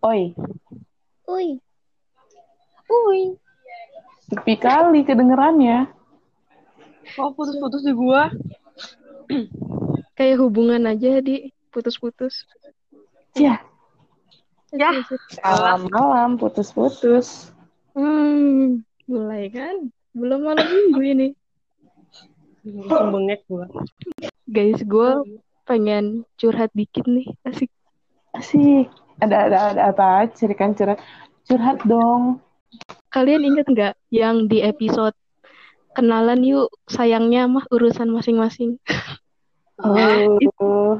Oi, Uy, Uy, sepi kali kedengerannya. kok putus-putus di gua? kayak hubungan aja di putus-putus. Ya, Ya. salam malam putus-putus. Hmm, mulai kan? Belum malam minggu ini. Langsung bengek gua. Guys, gue pengen curhat dikit nih. Asik. Asik. Ada ada ada apa? Cerikan curhat. Curhat dong. Kalian inget nggak yang di episode kenalan yuk sayangnya mah urusan masing-masing. Oh,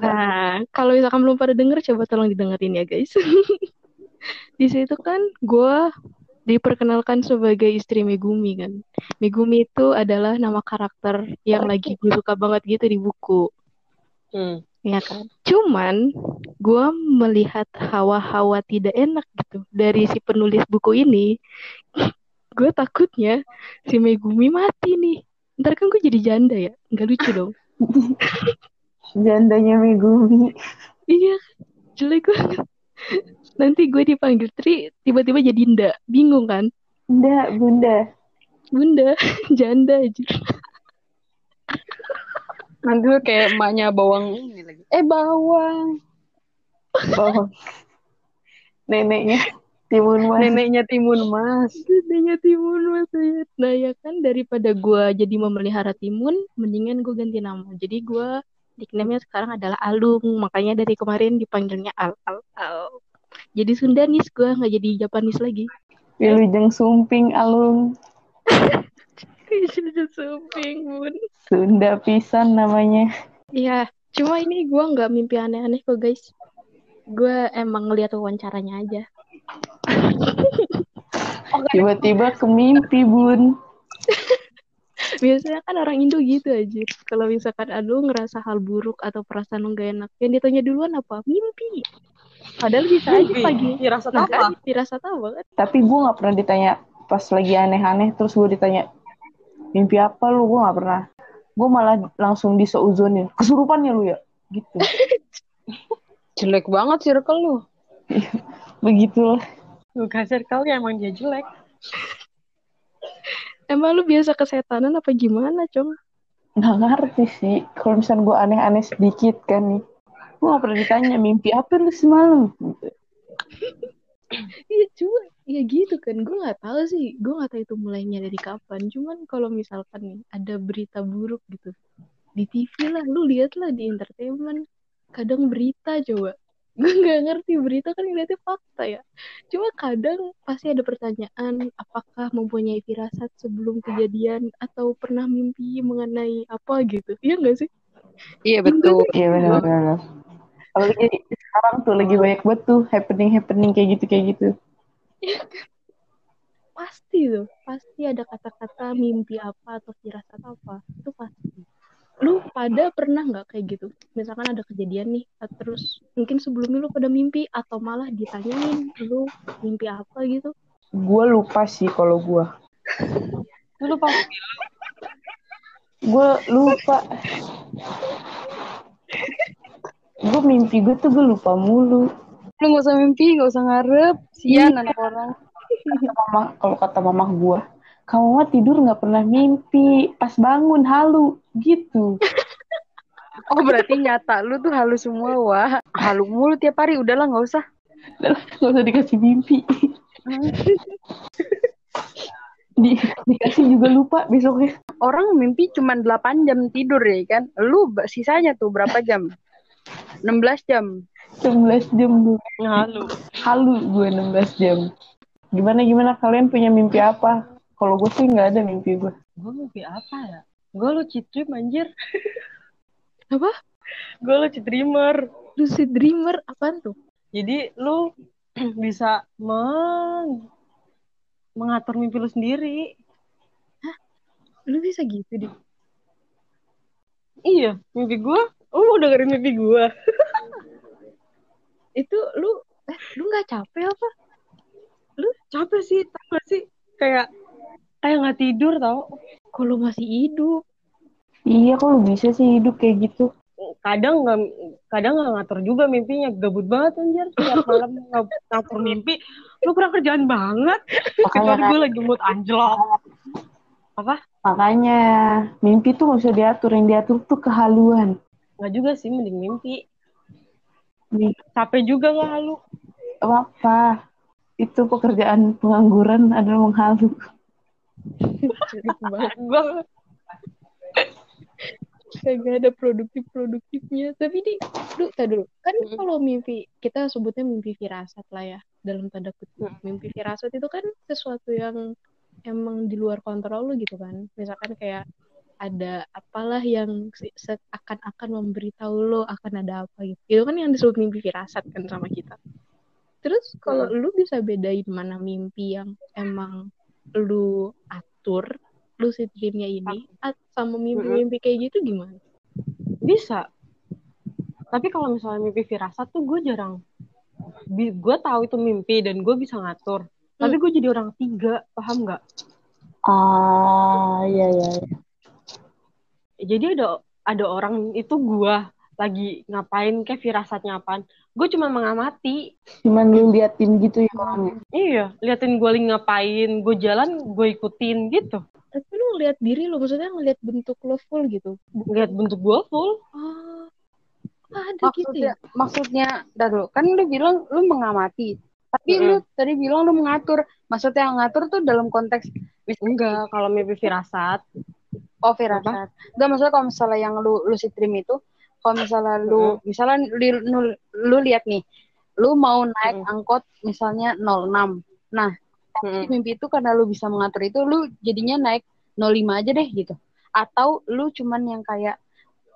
Nah, kalau misalkan belum pada denger, coba tolong didengerin ya guys. di situ kan gue diperkenalkan sebagai istri Megumi kan. Megumi itu adalah nama karakter yang lagi gue suka banget gitu di buku. Hmm. Ya kan? Cuman gue melihat hawa-hawa tidak enak gitu dari si penulis buku ini. gue takutnya si Megumi mati nih. Ntar kan gue jadi janda ya. Nggak lucu dong. jandanya Megumi. Iya, jelek banget. Nanti gue dipanggil Tri, tiba-tiba jadi Nda. Bingung kan? Nda, bunda. Bunda, janda aja. Nanti lu kayak emaknya bawang ini lagi. Eh bawang. Bohong. Neneknya Timun Mas. Neneknya Timun Mas. Jandanya Timun Mas. Nah ya kan, daripada gue jadi memelihara Timun, mendingan gue ganti nama. Jadi gue nickname-nya sekarang adalah Alung. Makanya dari kemarin dipanggilnya Al, Al, Al. Jadi Sundanis gue, nggak jadi Japanis lagi. Wilujeng Sumping Alung. Jadi Suping, bun. Sunda pisan namanya. Iya, cuma ini gue nggak mimpi aneh-aneh kok guys. Gue emang ngeliat wawancaranya aja. Tiba-tiba ke mimpi, Bun. Biasanya kan orang Indo gitu aja. Kalau misalkan aduh ngerasa hal buruk atau perasaan lo gak enak, yang ditanya duluan apa? Mimpi. Padahal bisa aja pagi. Firasat Nah apa? kan, dirasa tahu banget. Tapi gue nggak pernah ditanya pas lagi aneh-aneh. Terus gue ditanya, mimpi apa lu? Gue nggak pernah. Gue malah langsung disouzonin. Kesurupan ya lu ya? Gitu. Jelek banget circle lu. Begitulah. Bukan circle ya emang dia jelek. Emang lu biasa kesetanan apa gimana, Cong? Nggak ngerti sih. Kalau misalnya gue aneh-aneh sedikit kan nih. Gue nggak pernah ditanya, mimpi apa lu semalam? Gitu. Iya cuma ya gitu kan. Gue nggak tahu sih. Gue nggak tahu itu mulainya dari kapan. Cuman kalau misalkan nih ada berita buruk gitu di TV lah lu lihat lah di entertainment kadang berita coba. Gue nggak ngerti berita kan ngeliatnya fakta ya. Cuma kadang pasti ada pertanyaan apakah mempunyai firasat sebelum kejadian atau pernah mimpi mengenai apa gitu. Iya nggak sih? Iya betul. Iya benar-benar. Apalagi sekarang tuh lagi banyak banget tuh happening-happening kayak gitu kayak gitu. pasti tuh pasti ada kata-kata mimpi apa atau firasat apa itu pasti lu pada pernah nggak kayak gitu misalkan ada kejadian nih terus mungkin sebelumnya lu pada mimpi atau malah ditanyain lu mimpi apa gitu Gue lupa sih kalau gue. Lu lupa. Gue lupa. gue mimpi gue tuh gue lupa mulu. Lu gak usah mimpi, gak usah ngarep. Sian anak orang. Mama, kalau kata mama gue, kamu mah tidur nggak pernah mimpi, pas bangun halu gitu. Oh berarti nyata lu tuh halu semua wah. Halu mulu tiap hari udahlah gak usah. Nggak usah dikasih mimpi. Di, dikasih juga lupa besoknya. Orang mimpi cuma 8 jam tidur ya kan. Lu sisanya tuh berapa jam? 16 jam. 11 jam gue. Halu. Halu gue 16 jam. Gimana gimana kalian punya mimpi apa? Kalau gue sih nggak ada mimpi gue. Gue mimpi apa ya? Gue lucid dream anjir. apa Gue lucid dreamer. lucid dreamer apaan tuh Jadi lu bisa meng mengatur mimpi lu sendiri. lu bisa gitu deh Iya, mimpi gue. Lu mau dengerin mimpi gue? itu lu eh lu nggak capek apa Capek sih, tau gak sih? Kayak kayak nggak tidur tau. kalau masih hidup Iya kok lu bisa sih hidup kayak gitu? kadang nggak kadang nggak ngatur juga mimpinya gabut banget anjir tiap malam ng- ngatur mimpi lu kurang kerjaan banget Makanya kecuali gue lagi mood anjlok apa Makanya mimpi tuh gak usah diatur, yang diatur tuh kehaluan. Nggak juga sih mending mimpi Nih, capek juga nggak halu apa? Itu pekerjaan pengangguran adalah menghalu. Banget. Kagak ada produktif-produktifnya. Tapi di, lu, tak dulu. Kan Hmm. kalau mimpi, kita sebutnya mimpi firasat lah ya. Dalam tanda kutip. Hmm. Mimpi firasat itu kan sesuatu yang emang di luar kontrol lu gitu kan. Misalkan kayak ada apalah yang se- seakan-akan memberitahu lo akan ada apa gitu. Itu kan yang disebut mimpi firasat kan sama kita. Terus kalau lu bisa bedain mana mimpi yang emang lu atur, lucid dreamnya ini, sama mimpi-mimpi kayak gitu gimana? bisa tapi kalau misalnya mimpi firasat tuh gue jarang gue tahu itu mimpi dan gue bisa ngatur tapi gue jadi orang tiga paham nggak Ah, iya, iya. Jadi ada ada orang itu gue lagi ngapain kayak firasatnya apaan. Gue cuma mengamati. Cuman lu liatin gitu ya orangnya. iya liatin gue lagi ngapain gue jalan gue ikutin gitu. Tapi lu ngeliat diri lu, maksudnya ngeliat bentuk lo full gitu. lihat bentuk gue full. Oh, ada gitu maksudnya ya? maksudnya dah dulu. Kan lu bilang lu mengamati. Tapi Mm-mm. lu tadi bilang lu mengatur. Maksudnya yang ngatur tuh dalam konteks enggak kalau mimpi firasat oh firasat enggak maksudnya kalau misalnya yang lu lucid dream itu kalau misalnya lu misalnya lu, lu, lu lihat nih lu mau naik Mm-mm. angkot misalnya 06 nah di mimpi itu karena lu bisa mengatur itu lu jadinya naik 05 aja deh gitu. Atau lu cuman yang kayak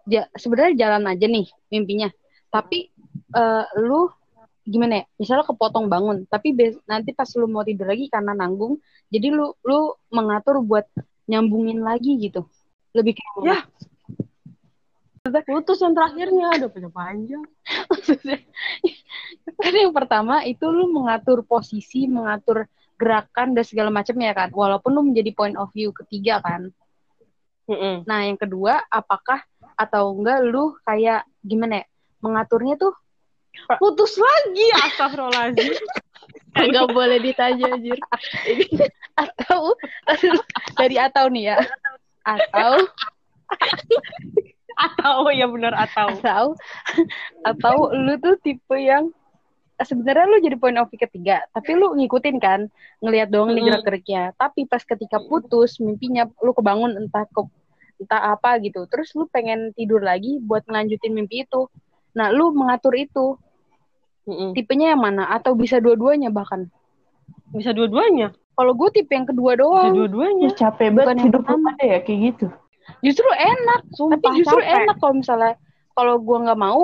ja, sebenarnya jalan aja nih mimpinya. Tapi eh, lu gimana ya misalnya kepotong bangun tapi bes- nanti pas lu mau tidur lagi karena nanggung jadi lu lu mengatur buat nyambungin lagi gitu lebih kayak Ya. putus yang terakhirnya ada panjang panjang kan yang pertama itu lu mengatur posisi, mengatur gerakan dan segala macamnya kan. Walaupun lu menjadi point of view ketiga kan. Nah, yang kedua, apakah atau enggak lu kayak gimana ya? Mengaturnya tuh putus lagi astagfirullahaladzim Gak boleh ditanya, anjir. atau dari atau nih ya. Atau atau ya benar atau atau atau lu tuh tipe yang sebenarnya lu jadi point of view ketiga, tapi lu ngikutin kan, ngelihat doang nih Mm-mm. gerak-geriknya. Tapi pas ketika putus mimpinya lu kebangun entah ke entah apa gitu. Terus lu pengen tidur lagi buat ngelanjutin mimpi itu. Nah, lu mengatur itu. Mm-mm. Tipenya yang mana atau bisa dua-duanya bahkan. bisa dua-duanya Kalau gue tipe yang kedua bisa doang. dua-duanya Ih, capek banget hidup pada ya kayak gitu. Justru enak, Sumpah, tapi justru capek. enak kalau misalnya kalau gua nggak mau,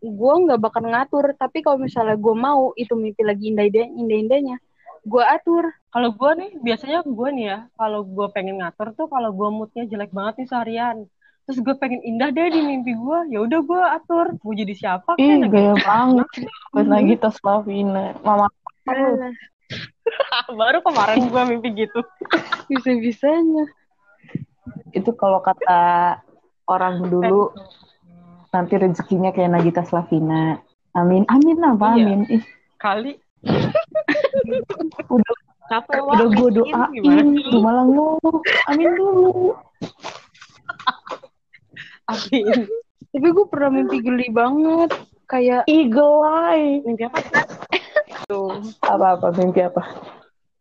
gua nggak bakal ngatur. Tapi kalau misalnya gua mau, itu mimpi lagi indah-indah, indah-indahnya, gua atur. kalau gue nih biasanya gue nih ya kalau gue pengen ngatur tuh kalau gue moodnya jelek banget nih seharian terus gue pengen indah deh di mimpi gue ya udah gue atur mau jadi siapa Ih, kan gaya banget. Buat lagi tas Lavina. Mama baru kemarin gue mimpi gitu Bisa-bisanya. itu kalau kata orang dulu nanti rezekinya kayak Nagita Slavina. Amin. Amin apa Iya. amin? Ih, kali udah capek udah gue. Gimana doain, lu malah ngeluh. Amin dulu. Amin. Tapi gue pernah mimpi geli banget. Kayak Eagle eye. mimpi apa tuh. Apa-apa mimpi apa?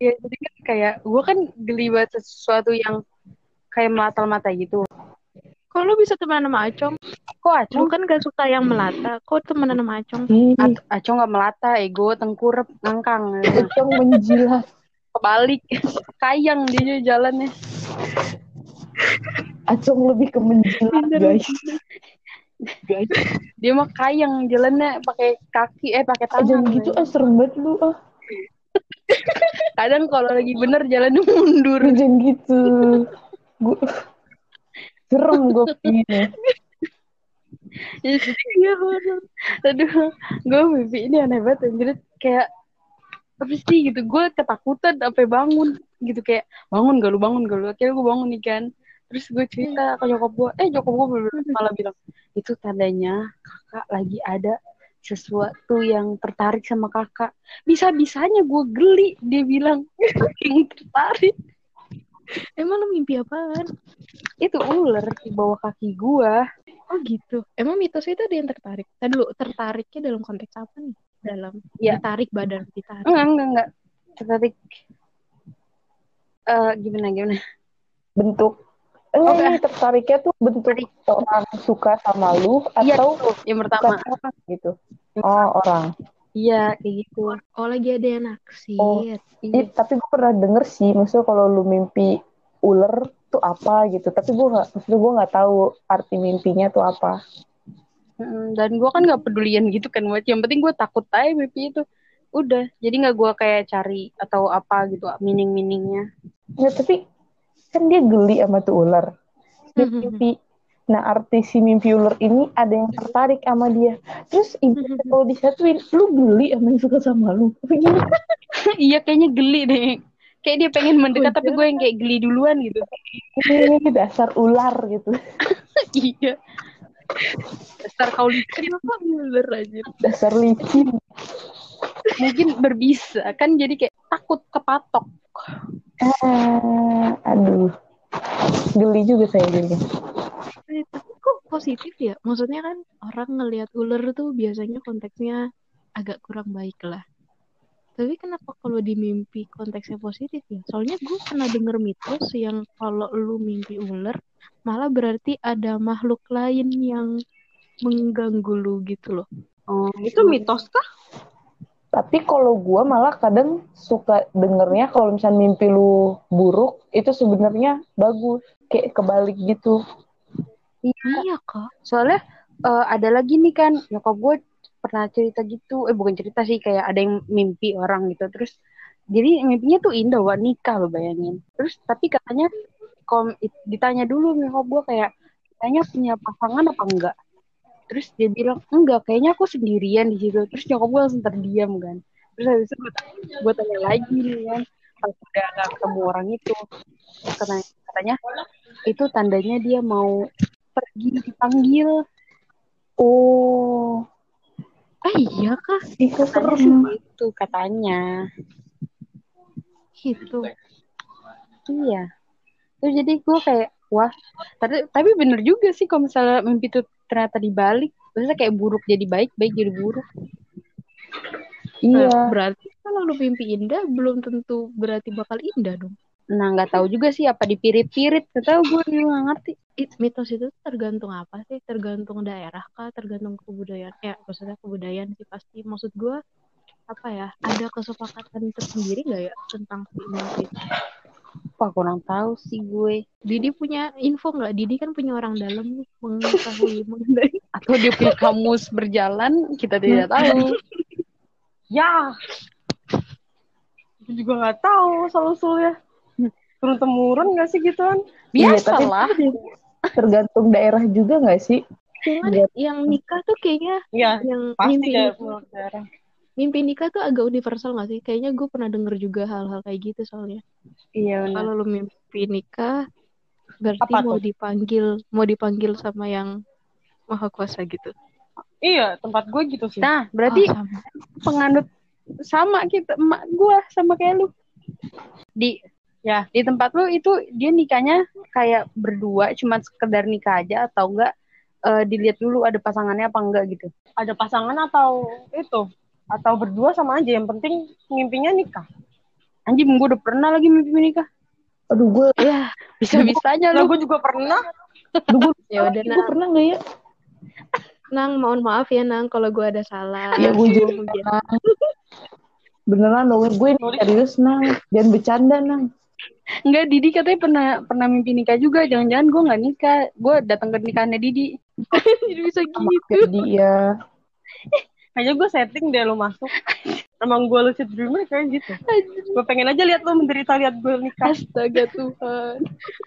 Ya, jadi kan kayak gue kan geli banget sesuatu yang kayak melatar mata gitu. Kok lu bisa temenan sama Acong? Kok Lu acung? kan gak suka yang melata. Kok temenan sama Acong? Ih, Ac- acung nggak melata, ego tengkurap, ngangkang. Acong menjilat. Kebalik, kayang dia jalannya. Acong lebih ke menjilat, guys. guys, Dia mah kayang jalannya pakai kaki, eh pakai jangan tangan. gitu ah serem banget lu ah. Kadang kalau lagi bener jalannya mundur. Jangan gitu. Gue serem gue jadi iya horor. Aduh, gue mimpi ini aneh banget anjir. Kayak apa sih gitu gue ketakutan sampai bangun gitu kayak bangun gak lu bangun gak lu akhirnya gue bangun nih kan terus gue cerita ke nyokap gue eh nyokap gue malah bilang itu tandanya kakak lagi ada sesuatu yang tertarik sama kakak bisa bisanya gue geli dia bilang yang tertarik Emang lu mimpi apaan? itu ular di bawah kaki gue Oh gitu. Emang mitos itu ada yang tertarik? Tadi dulu, tertariknya dalam konteks apa nih? Dalam Iya. ditarik badan ditarik. enggak enggak enggak tertarik eh gimana gimana bentuk enggak Oke. ini tertariknya tuh bentuk orang suka sama lu iya atau yang pertama. orang gitu? Oh orang. Iya kayak gitu. Oh lagi ada yang naksir. Oh. iya. tapi gue pernah denger sih maksudnya kalau lu mimpi ular tuh apa gitu. Tapi gue nggak maksudnya gue nggak tahu arti mimpinya tuh apa. Dan gue kan nggak pedulian gitu kan buat yang penting gue takut aja mimpi itu. Udah jadi nggak gue kayak cari atau apa gitu meaning meaningnya ya tapi kan dia geli sama tuh ular. Dia Mhm. mimpi. Nah arti si mimpi ular ini ada yang tertarik sama dia. Terus ibu kalau disatuin lu geli sama yang suka sama lu. Apa iya kayaknya geli deh. Kayak dia pengen mendekat tapi gue yang kayak geli duluan gitu. Ini dasar ular gitu. Iya. Dasar kau licin. Kenapa ular aja? dasar licin. Mungkin berbisa. Kan jadi kayak takut kepatok ah, aduh geli juga saya jadi Eh, tapi kok positif ya? Maksudnya kan orang ngelihat ular tuh biasanya konteksnya agak kurang baik lah. Tapi kenapa kalau di mimpi konteksnya positif ya? Soalnya gue pernah denger mitos yang kalau lu mimpi ular, malah berarti ada makhluk lain yang mengganggu lu gitu loh. oh Itu mitos kah? Tapi kalau gua malah kadang suka dengernya kalau misalnya mimpi lu buruk itu sebenarnya bagus, kayak kebalik gitu. Iya kak. soalnya eh, ada lagi nih kan nyokap gue pernah cerita gitu. Eh bukan cerita sih kayak ada yang mimpi orang gitu. Terus jadi mimpinya tuh indah wah nikah lo bayangin. Terus tapi katanya it- ditanya dulu nyokap gue kayak tanya punya pasangan apa enggak terus dia bilang enggak kayaknya aku sendirian di situ. Terus nyokap gue langsung terdiam kan. Terus habis itu gue tanya, gue tanya lagi nih kan. Pas udah gak ketemu orang itu katanya, katanya itu tandanya dia mau pergi dipanggil. Oh, Ah iya kak. itu serem. gitu katanya. Gitu. iya. Terus jadi gue kayak wah tapi tapi bener juga sih kalau misalnya mimpi itu ternyata dibalik maksudnya kayak buruk jadi baik baik jadi buruk Iya. Nah, berarti kalau lu mimpi indah belum tentu berarti bakal indah dong. nah nggak tahu juga sih apa dipirit-pirit gak tahu gue juga nggak ngerti It, mitos itu tergantung apa sih? Tergantung daerah kah? Tergantung kebudayaan? Ya, maksudnya kebudayaan sih pasti. Maksud gua apa ya? Ada kesepakatan tersendiri nggak ya tentang si mimpi? Wah, kurang tahu sih gue. Didi punya info nggak? Didi kan punya orang dalam mengetahui mengenai. Atau dia punya kamus berjalan, kita tidak tahu. Ya. Aku juga nggak tahu solusulnya. Turun temurun nggak sih gituan? Iya, tapi Biasalah. tergantung daerah juga nggak sih? Cuman Iya. yang nikah tuh kayaknya Iya, yang pasti mimpi menurut daerah. Mimpi nikah tuh agak universal nggak sih? Kayaknya gue pernah denger juga hal-hal kayak gitu soalnya. Iya. Kalau lu mimpi nikah berarti Apa mau tuh? dipanggil mau dipanggil sama yang maha kuasa gitu. Iya, tempat gue gitu sih. Nah, berarti Oh, sama. penganut sama kita emak gua sama kayak lu. Di ya, di tempat lu itu dia nikahnya kayak berdua cuma sekedar nikah aja atau enggak eh, dilihat dulu ada pasangannya apa enggak gitu. Ada pasangan atau itu? Atau berdua sama aja. Yang penting mimpinya nikah. Anjing gue udah pernah lagi mimpi menikah. Aduh, gue, Ya, bisa-bisanya Lah lu. gue juga pernah. aduh, gue, Ya udah gue nang, pernah nggak ya? nang mohon maaf ya nang kalau gue ada salah. Ya, gue juga Mungkin. Beneran dong, gue ini serius nang, jangan bercanda nang. Enggak, Didi katanya pernah pernah mimpi nikah juga. Jangan-jangan gue nggak nikah. Gue datang ke nikahannya Didi. Jadi bisa gitu. jadi ya. Kayaknya gue setting deh lu masuk. Emang gue lucid dreamer kayak gitu. Gue pengen aja lihat lu menderita lihat gue nikah. Astaga Tuhan.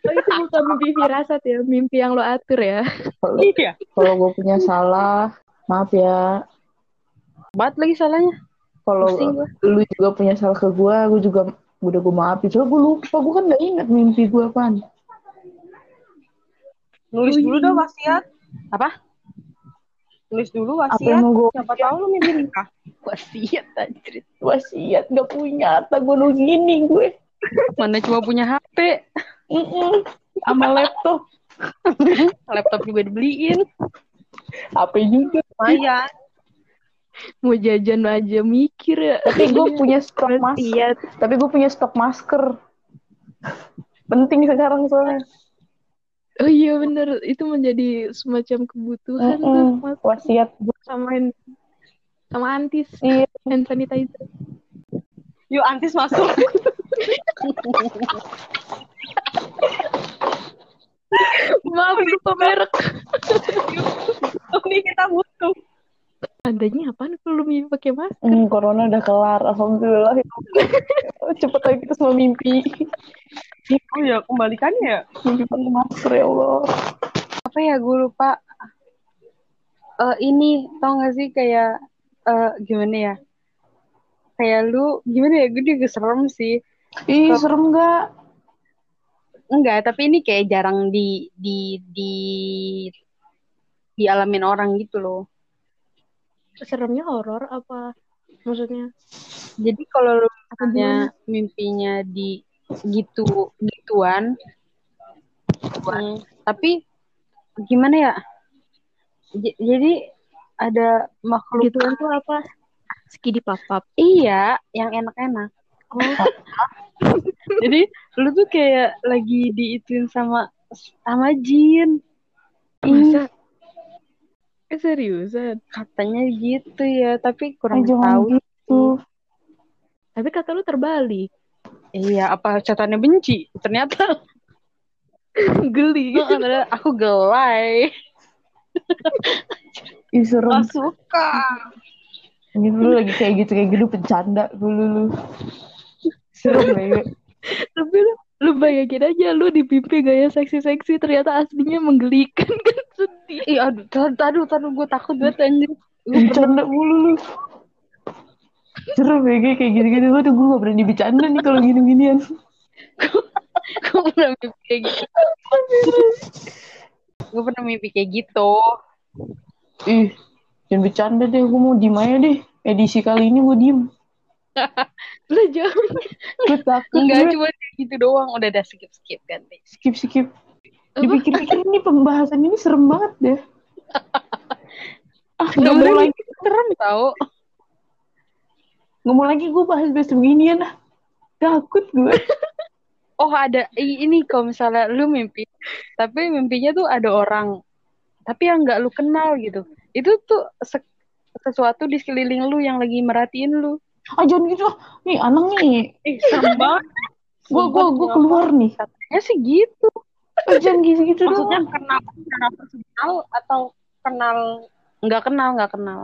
Oh, itu bukan mimpi firasat ya, mimpi yang lo atur ya. Kalau Iya. kalau gue punya salah, maaf ya. Banget lagi salahnya. Kalau lu juga punya salah ke gue, gue juga udah gue maafin. Soalnya gue lupa, gue kan gak ingat mimpi gue apaan. Nulis dulu dong wasiat. Apa? Nulis dulu Apa wasiat. gue Siapa tahu lu mimpi nikah. Wasiat anjir. wasiat gak punya harta gue gini gue Mana cuma punya HP. Mm-mm. sama laptop Laptop juga dibeliin. HP juga Lumayan. Mau jajan aja mikir ya. tapi gue punya stok masker tapi gue punya stok masker penting sekarang soalnya Oh iya bener, itu menjadi semacam kebutuhan tuh Mm-mm. Mas. wasiat sama sama antis Iya. hand sanitizer. Yuk antis masuk. Maaf lupa merek. Ini kita butuh. Tandanya apaan kalau lu mimpi pakai masker? Hmm, corona udah kelar alhamdulillah cepet lagi kita semua mimpi Oh ya, kembalikannya ya. mimpi pakai masker ya Allah Apa ya gue lupa. Eh ini tau gak sih kayak eh gimana ya? Kayak lu gimana ya? Gue juga serem sih. ih serem gak Enggak, tapi ini kayak jarang di di di dialamin orang gitu loh. Seremnya horor apa maksudnya? Jadi kalau lu misalnya mimpinya di gitu gituan, Hmm. tapi gimana ya? J- jadi ada makhluk Gituan tuh apa? Skidi papap. iya yang enak-enak. Oh, Jadi lu tuh kayak lagi diituin sama sama jin. masa? Eh seriusan? Katanya gitu ya, tapi Eh, kurang jangan tahu. gitu Tapi kata lu terbalik. Iya, apa catatannya benci? Ternyata Geli. Heeh, aku gelai. ih serem Gak suka. ini dulu lagi kayak gitu kayak gitu bercanda dulu lu serem ya Tapi lu, lu bayangin aja lu di mimpi gaya seksi-seksi ternyata aslinya menggelikan kan sedih. Ih, aduh, taruh, taruh, gue takut banget anjir. bercanda mulu lu serem ya kayak kayak gitu-gitu gue tuh gue gak berani bercanda nih kalau gini-ginian Gue pernah mimpi kayak gitu. gue pernah mimpi kayak gitu. ih jangan bercanda deh gue mau diem aja deh edisi kali ini gue diem Lu gue takut Enggak, cuma gitu doang. Udah, udah, skip, skip, ganti. skip skip dipikir-pikir ini pembahasan ini serem banget deh ah nggak mau lagi serem tau. nggak mau lagi gue bahas bahas beginian ah takut gue Oh, ada. Ini kalau misalnya lu mimpi, tapi mimpinya tuh ada orang. Tapi yang nggak lu kenal gitu. Itu tuh se- sesuatu di sekeliling lu yang lagi merhatiin lu. Ah jangan gitu nih anak nih Ih, serem banget. gue gue gue keluar nih Katanya sih gitu. ah, jangan gitu gitu Maksudnya dong kenal secara personal atau kenal Nggak kenal, nggak kenal.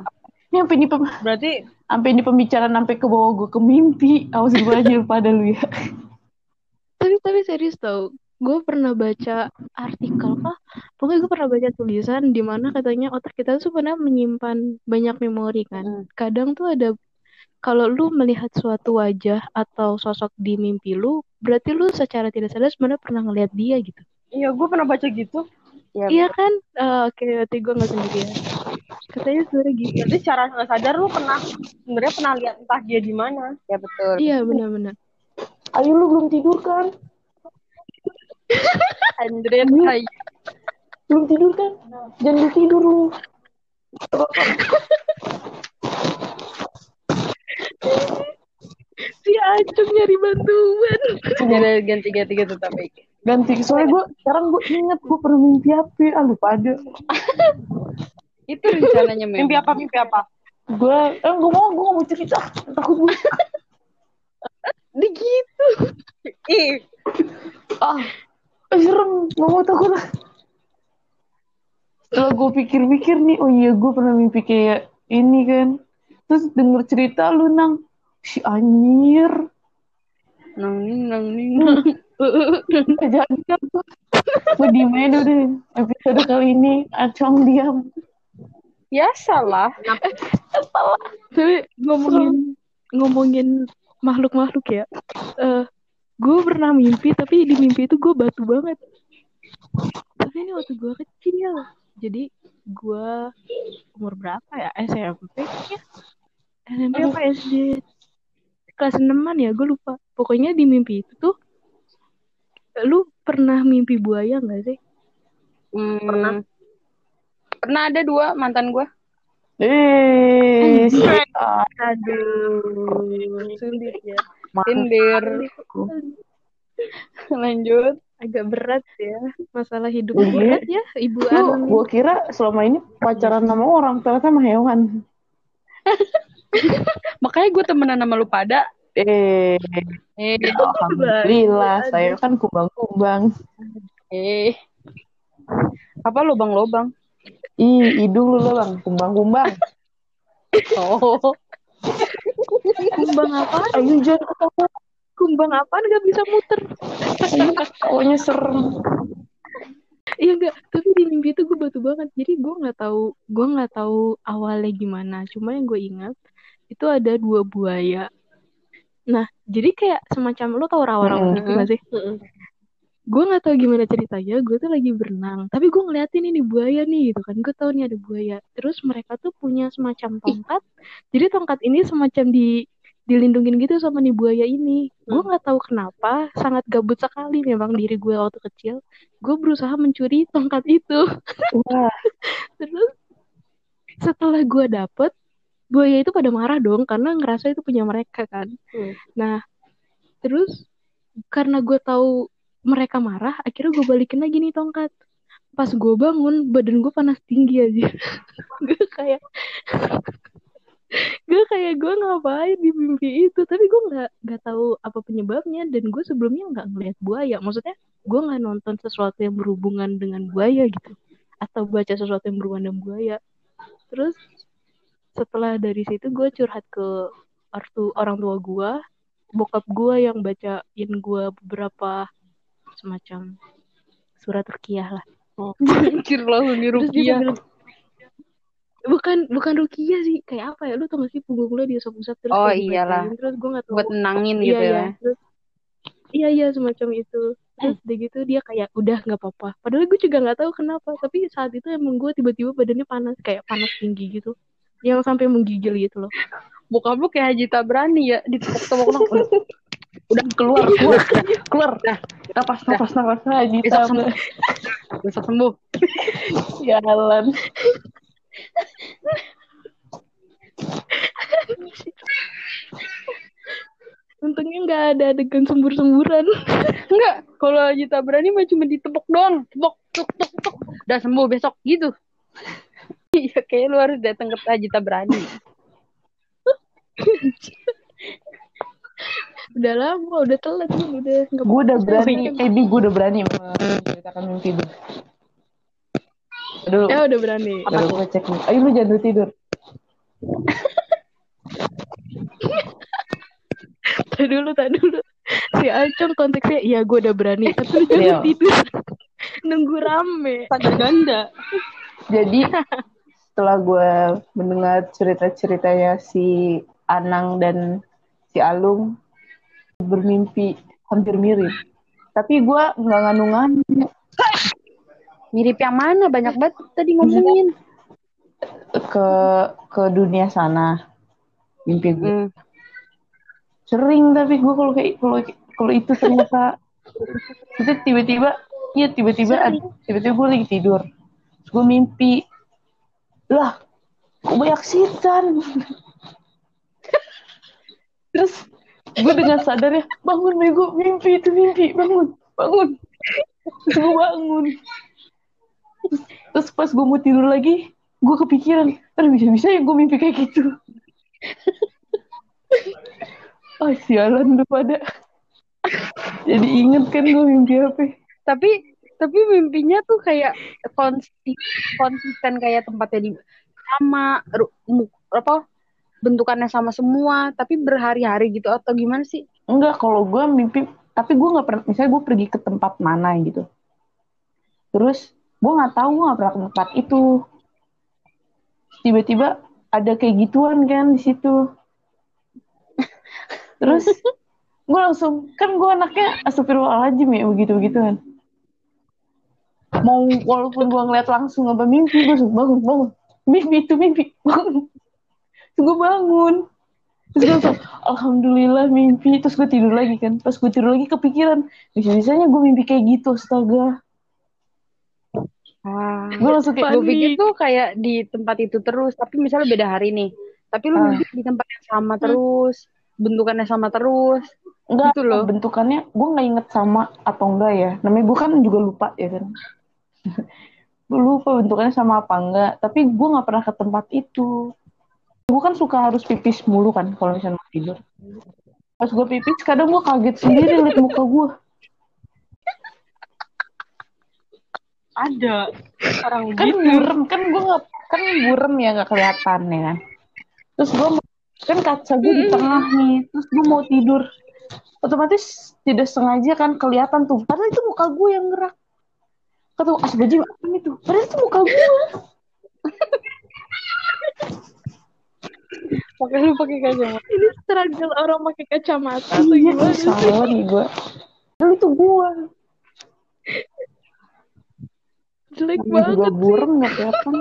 ini sampai di pem- berarti sampai di pembicaraan sampai ke bawah gue ke mimpi awas gue aja pada lu ya Tapi tapi serius tau, gue pernah baca artikel kah? Pokoknya gue pernah baca tulisan di mana katanya otak kita tuh sebenarnya menyimpan banyak memori kan. Hmm. Kadang tuh ada kalau lu melihat suatu wajah atau sosok di mimpi lu, berarti lu secara tidak sadar sebenarnya pernah ngelihat dia gitu. iya gue pernah baca gitu. Ya, Iya kan? Eh, Oke, berarti gue nggak sendirian. Katanya sebenarnya gitu. Berarti secara nggak sadar lu pernah sebenarnya pernah lihat entah dia di mana. ya betul. Iya benar-benar. ayo lu belum tidur kan Andre, belum tidur kan jangan lu tidur lu Si Acung nyari bantuan. Ya udah, ganti-ganti gitu tapi. ganti soalnya gue sekarang gue inget gue pernah mimpi apa ah lupa ada Itu rencananya memang. Mimpi apa mimpi apa? gue eh gue mau gue mau cerita takut gue Di gitu. Ih, ah eh, serem nggak mau takut ah setelah gue pikir-pikir nih oh iya gue pernah mimpi kayak ini kan terus denger cerita lu nang si anjir Nang ning, nang ning. jangan gue diem aja dulu deh episode kali ini acong diam Biasalah. Tapi ngomongin ngomongin makhluk-makhluk ya. Eh, gue pernah mimpi tapi di mimpi itu gue batu banget. tapi ini waktu gue kecil jadi gue umur berapa ya SMP ya SMP apa SD kelas 6 ya gue lupa pokoknya di mimpi itu tuh lu pernah mimpi buaya nggak sih Hmm, pernah. Pernah ada dua mantan gue. Eh, aduh sulit ya Tinder. Lanjut. agak berat ya masalah hidup Iya. berat ya ibu Lu, Anu gua kira selama ini pacaran sama orang, ternyata sama hewan. Makanya gue temenan sama lu pada. Eh, Eh, alhamdulillah, saya kan kumbang-kumbang. eh. Apa lubang-lubang? Ih, hidung lu lah bang, kumbang-kumbang. Oh. kumbang apa Ayo jangan ketawa, kumbang apa nggak bisa muter ayo, pokoknya serem. Iya enggak, tapi di mimpi itu gue batu banget. Jadi gue nggak tahu, gue nggak tahu awalnya gimana. Cuma yang gue ingat itu ada dua buaya. Nah, jadi kayak semacam lo tau rawa-rawa gitu nggak sih? Gue nggak tahu gimana ceritanya. Gue tuh lagi berenang, tapi gue ngeliatin ini buaya nih gitu kan. Gue tahu nih ada buaya. Terus mereka tuh punya semacam tongkat. Jadi tongkat ini semacam di dilindungin gitu sama nih buaya ini. Gue nggak tahu kenapa, sangat gabut sekali memang diri gue waktu kecil. Gue berusaha mencuri tongkat itu. Wah, Terus setelah gue dapet, buaya itu pada marah dong karena ngerasa itu punya mereka kan. Hmm. Nah, terus karena gue tahu mereka marah, akhirnya gue balikin lagi nih tongkat. Pas gue bangun, badan gue panas tinggi aja. gue kayak gue kayak gue ngapain di mimpi itu tapi gue nggak nggak tahu apa penyebabnya dan gue sebelumnya nggak ngeliat buaya maksudnya gue nggak nonton sesuatu yang berhubungan dengan buaya gitu atau baca sesuatu yang berhubungan dengan buaya terus setelah dari situ gue curhat ke ortu orang tua gue bokap gue yang bacain gue beberapa semacam surat rukiah lah Anjir lah ini terus dia Rukia. sambil bukan bukan rukiah sih kayak apa ya lu tau gak sih punggung lu diusap-usap terus Oh, iyalah. terus gue gak tau Buat nenangin iya gitu iya ya. terus iya iya semacam itu terus udah gitu dia kayak udah nggak apa-apa padahal gue juga nggak tahu kenapa tapi saat itu emang gue tiba-tiba badannya panas kayak panas tinggi gitu yang sampai menggigil gitu loh Bokap lu kayak Haji Tabrani ya. Ditepok-tepok dong. Udah, udah keluar, keluar. keluar. Napas, napas, napas. Haji Besok Tam. sembuh. Jalan. untungnya nggak ada adegan sembur-semburan Enggak, kalau Haji Tabrani mah cuma ditepok doang. Tepok, tuk, tuk, tuk. Udah sembuh besok gitu. Iya, kayak lu harus datang ke Haji Tabrani. udah lama udah telat kan udah nggak Gue udah berani, eh Bi, gue udah berani menceritakan mimpi gue. Dulu, ya udah berani Udah gue cek nih. Ayo lu jangan tidur. Tadi dulu, tadi dulu. Si Acong konteksnya, iya gue udah berani. Tapi lu jangan tidur. Nunggu rame. Pada ganda. Jadi setelah gue mendengar cerita-ceritanya si Anang dan si Alung bermimpi hampir mirip. Tapi gue nggak nganu-nganu. Mirip yang mana? Banyak banget tadi ngomongin. ke ke dunia sana mimpi gue Hmm. sering tapi gue kalau kayak kalau kalau itu ternyata itu tiba-tiba iya tiba-tiba tiba-tiba gue lagi tidur Terus gue mimpi lah kok banyak setan? Terus gue dengan sadar ya bangun bego mimpi itu mimpi bangun bangun. Terus gue bangun. Terus, pas gue mau tidur lagi gue kepikiran kan bisa-bisa ya gue mimpi kayak gitu. Ah sialan lu pada. Jadi inget kan gue mimpi apa? Tapi tapi mimpinya tuh kayak konsisten, konsisten kayak tempatnya di sama apa bentukannya sama semua tapi berhari-hari gitu atau gimana sih? enggak kalau gue mimpi tapi gue nggak pernah misalnya gue pergi ke tempat mana gitu. Terus gue nggak tahu gue nggak pernah ke tempat itu. Tiba-tiba ada kayak gituan kan di situ. Terus gue langsung kan gue anaknya astagfirullahaladzim ya begitu begituan mau walaupun gue ngeliat langsung apa mimpi gue suruh bangun bangun. Mimpi itu mimpi. Bangun. Terus gue bangun. Terus gue langsung alhamdulillah mimpi. Terus gue tidur lagi kan. Pas gue tidur lagi kepikiran bisa bisanya gue mimpi kayak gitu astaga. Ah, gue langsung kayak gue pikir tuh kayak di tempat itu terus, tapi misalnya beda hari nih. Tapi lu Ah. mimpi di tempat yang sama terus, bentukannya sama terus. enggak gitu loh. bentukannya gue nggak inget sama atau enggak ya. Namanya gue kan juga lupa ya kan gue lupa bentukannya sama apa enggak tapi gue nggak pernah ke tempat itu. Gue kan suka harus pipis mulu kan kalau misalnya mau tidur. Pas gue pipis kadang gue kaget sendiri liat muka gue Ada orang kan gitu. burem kan gue nggak kan burem ya nggak kelihatan ya kan. Terus gue kan kaca gue di tengah nih terus gue mau tidur. Otomatis tidak sengaja kan kelihatan tuh padahal itu muka gue yang gerak kata gue asbaji apa itu padahal itu muka gue Pakai lu pakai kacamata. Ini struggle orang pakai kacamata atau iya gimana? salah nih gue padahal itu gue Jelek gue juga banget burem nggak kelihatan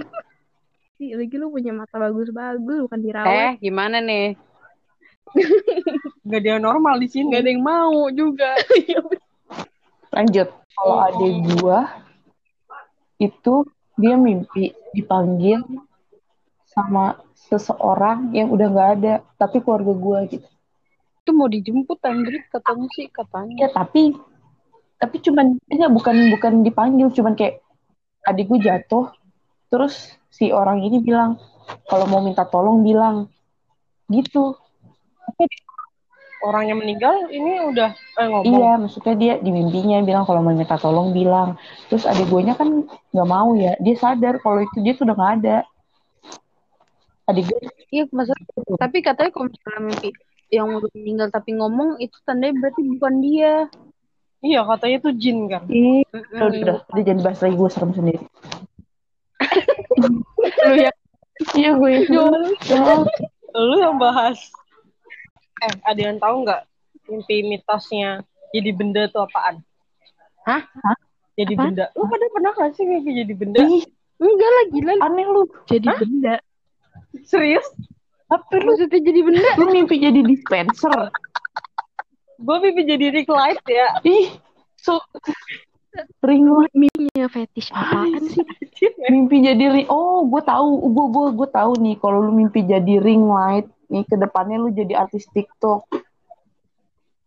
sih. Lagi lu punya mata bagus-bagus, bukan dirawat. Eh, gimana nih? Gak dia normal di sini. Gak ada yang mau juga. lanjut kalau adik gue itu dia mimpi dipanggil sama seseorang yang udah nggak ada tapi keluarga gue gitu. Itu mau dijemput anjir katanya sih katanya. ya tapi tapi cuman enggak bukan bukan dipanggil cuman kayak adik gue jatuh. Terus si orang ini bilang kalau mau minta tolong bilang. Gitu Orang yang meninggal ini udah eh, ngomong. iya maksudnya dia di mimpinya bilang kalau mau minta tolong bilang terus adik gue kan nggak mau ya dia sadar kalau itu dia tuh udah nggak ada adik gue Iya, maksudnya. Tapi katanya kalau misalnya mimpi yang udah meninggal tapi ngomong itu tandanya berarti bukan dia. Iya katanya itu jin kan. ih Mm-mm. udah udah dia jadi bahas lagi gue serem sendiri Lu yang iya gue ya Lu yang bahas. Eh, ada yang tahu nggak mimpi mitosnya jadi benda tuh apaan? Hah? Jadi Apaan? benda. Lu pada pernah gak sih mimpi jadi benda? Ih, enggak lah gila. aneh lu Jadi benda. Serius? apa lu Maksudnya jadi benda. lu mimpi jadi dispenser Gue mimpi jadi ring light ya. ih so ring light Mimpinya fetish apaan sih? mimpi jadi ring oh gue tahu gue gue gue tahu nih kalau lu mimpi jadi ring light nih ke depannya lu jadi artis TikTok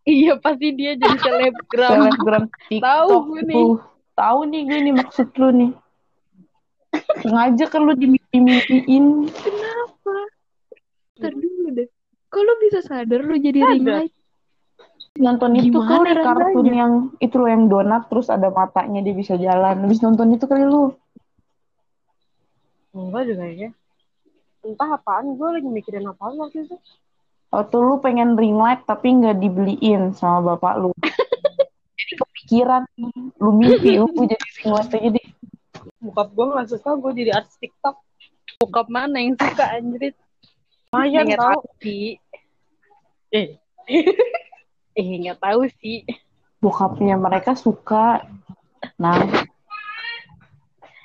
Iya pasti dia jadi selebgram. selebgram TikTok Tahu gue nih. tuh tahu nih gue nih maksud lu nih sengaja kan lu dimimpi-mimpiin Kenapa? Ntar dulu deh. Kok lu bisa sadar lu jadi ring light? nonton itu Gimana kali kartun rasanya? yang itu loh yang donat terus ada matanya dia bisa jalan habis nonton itu kali lu Enggak juga ya. Entah apaan, gue lagi mikirin apaan waktu itu. Waktu lu pengen ring light tapi nggak dibeliin sama bapak lu. Jadi kepikiran lu mimpi lu jadi ring light aja deh. Bokap gue gak suka gue jadi artis TikTok. Bokap mana yang suka anjrit? Nggak tau. tahu sih. Eh, Eh nggak tahu sih. Bokapnya mereka suka. Nah,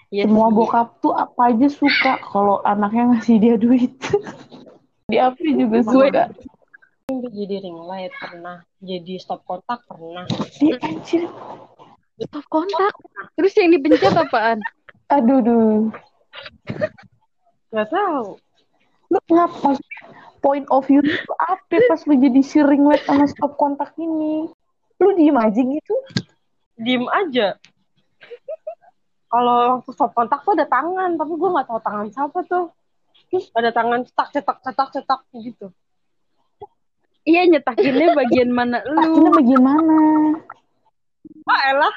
Ya, semua sih. bokap tuh apa aja suka kalau anaknya ngasih dia duit. Di Apri juga suka. jadi ring light pernah. Jadi stop kontak pernah. Ih, anjir. Stop kontak. Terus yang dipencet apaan? Aduh, duh. Gak tahu. Lu ngapa? Point of view itu apa pas lu jadi si ring light sama stop kontak ini? Lu diem aja gitu? Diem aja. Kalau waktu stop kontak tuh ada tangan, tapi gue gak tahu tangan siapa tuh. Terus ada tangan cetak, cetak, cetak, cetak gitu. Iya nyetakinnya bagian mana lu? bagaimana? Ah elah.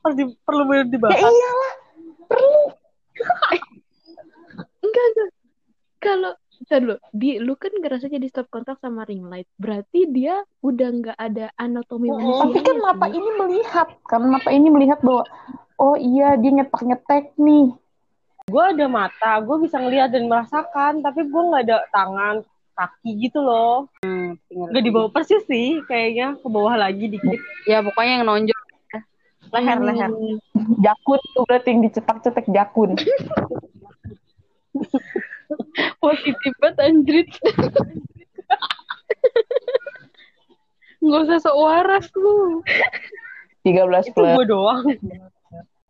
Pas di, perlu bener Ya dibahas. iyalah. Perlu. Enggak, enggak. Kalau Ntar dulu, di, lu kan ngerasa jadi stop kontak sama ring light. Berarti dia udah nggak ada anatomi Oh, manusia. Tapi kan mata ini melihat, karena mata ini melihat bahwa oh iya dia nyetek-nyetek nih. Gue ada mata, gue bisa ngeliat dan merasakan, tapi gue gak ada tangan, kaki gitu loh. Gak di bawah persis sih, kayaknya ke bawah lagi dikit. Ya pokoknya yang nonjol. leher leher Jakun tuh berarti yang dicetak-cetak jakun. positif banget anjrit nggak usah sok waras lu 13 Itu plus. gue doang.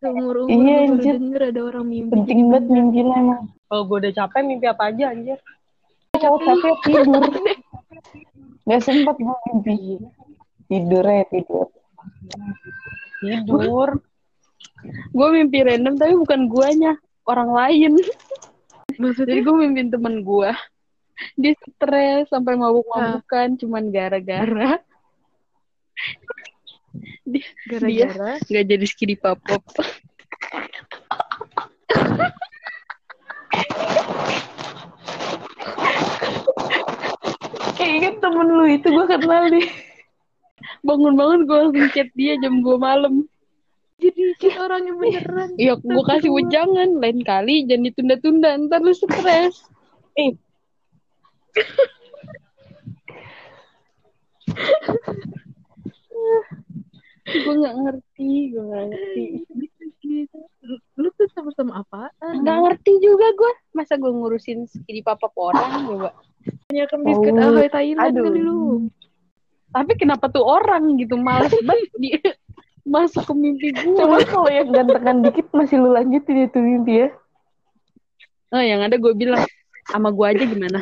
Seumur umur Iya, gue baru anjir. denger ada orang mimpi. Penting banget mimpi lo emang. Kalau gue udah capek mimpi apa aja anjir. Kalau capek tidur. Gak sempet gue mimpi. Tidur ya tidur. Tidur. gue mimpi random tapi bukan guanya orang lain jadi Maksudnya gue mimpin temen gue dia stres sampai mabuk-mabukan cuman gara-gara dia gara-gara nggak jadi skidi papop Kayak inget temen lu itu gue kenal nih. bangun-bangun gue langsung chat dia jam 2 malam jadi chat orangnya beneran. Iya, gue kasih wejangan lain kali jangan ditunda-tunda ntar lu stres. Eh. gue nggak ngerti, gue nggak ngerti. Gitu. Lu, lu tuh sama-sama apaan? Nggak ngerti juga gue. Masa gue ngurusin skidi papap orang coba. Banyakan biskuit Oh, ahoy Thailand aduh. kali lu. Tapi kenapa tuh orang gitu males banget dia masuk ke mimpi gue. Coba kalau yang gantengan dikit masih lu lanjutin itu mimpi ya. Oh, yang ada gue bilang sama gue aja gimana?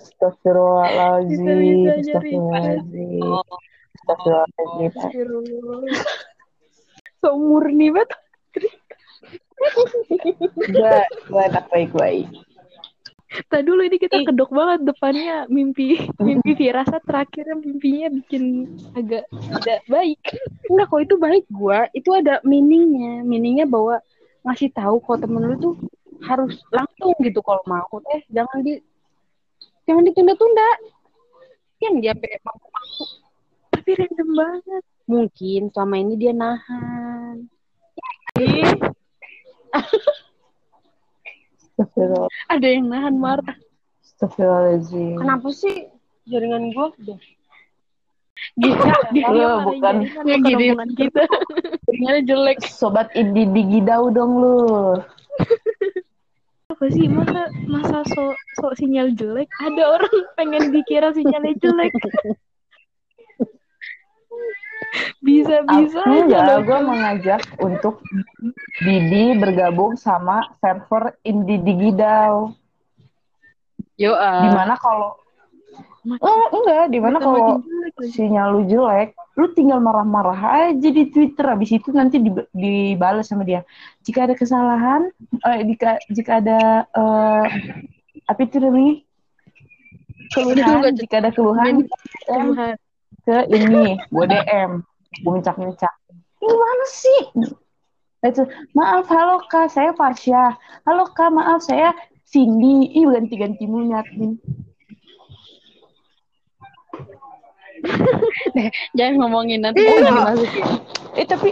Astagfirullahaladzim. Astagfirullahaladzim. Astagfirullahaladzim. Astagfirullah. So murni banget. Gue, gue anak baik-baik. Tadi dulu ini kita kedok banget depannya mimpi mimpi firasat terakhirnya mimpinya bikin agak tidak baik. Enggak kok itu baik gue. Itu ada meaningnya. Meaningnya bahwa ngasih tahu kalau temen lu tuh harus langsung gitu kalau mau. Eh jangan di jangan ditunda-tunda. Yang dia sampai mampu-mampu. Tapi random banget. Mungkin selama ini dia nahan. Astagfirullah- Ada yang nahan marah. Astagfirullahaladzim. Kenapa sih jaringan gue? Gila, Dia Lu bukan gini kita. jaringannya jelek. Sobat Indi digidau dong lu. Apa sih masa masa so, so sinyal jelek ada orang pengen dikira sinyalnya jelek. bisa bisa Aku aja gue mengajak untuk Didi bergabung sama server Indi Digidau. Yo, ah. Di mana kalau Oh, enggak, di mana kalau sinyal lu jelek, lu tinggal marah-marah aja di Twitter. Habis itu nanti di- dibalas sama dia. Jika ada kesalahan, eh, jika jika ada eh, apa itu namanya? Keluhan, jika ada keluhan, Tuhan. ke ini, gue DM, gue mencak-mencak. Ini mana sih? Itu, maaf, halo kak, saya Farsya. Halo kak, maaf, saya Cindy. Ih, ganti-ganti mulu nyatin. Jangan ngomongin nanti Iya. dimasukin. Eh tapi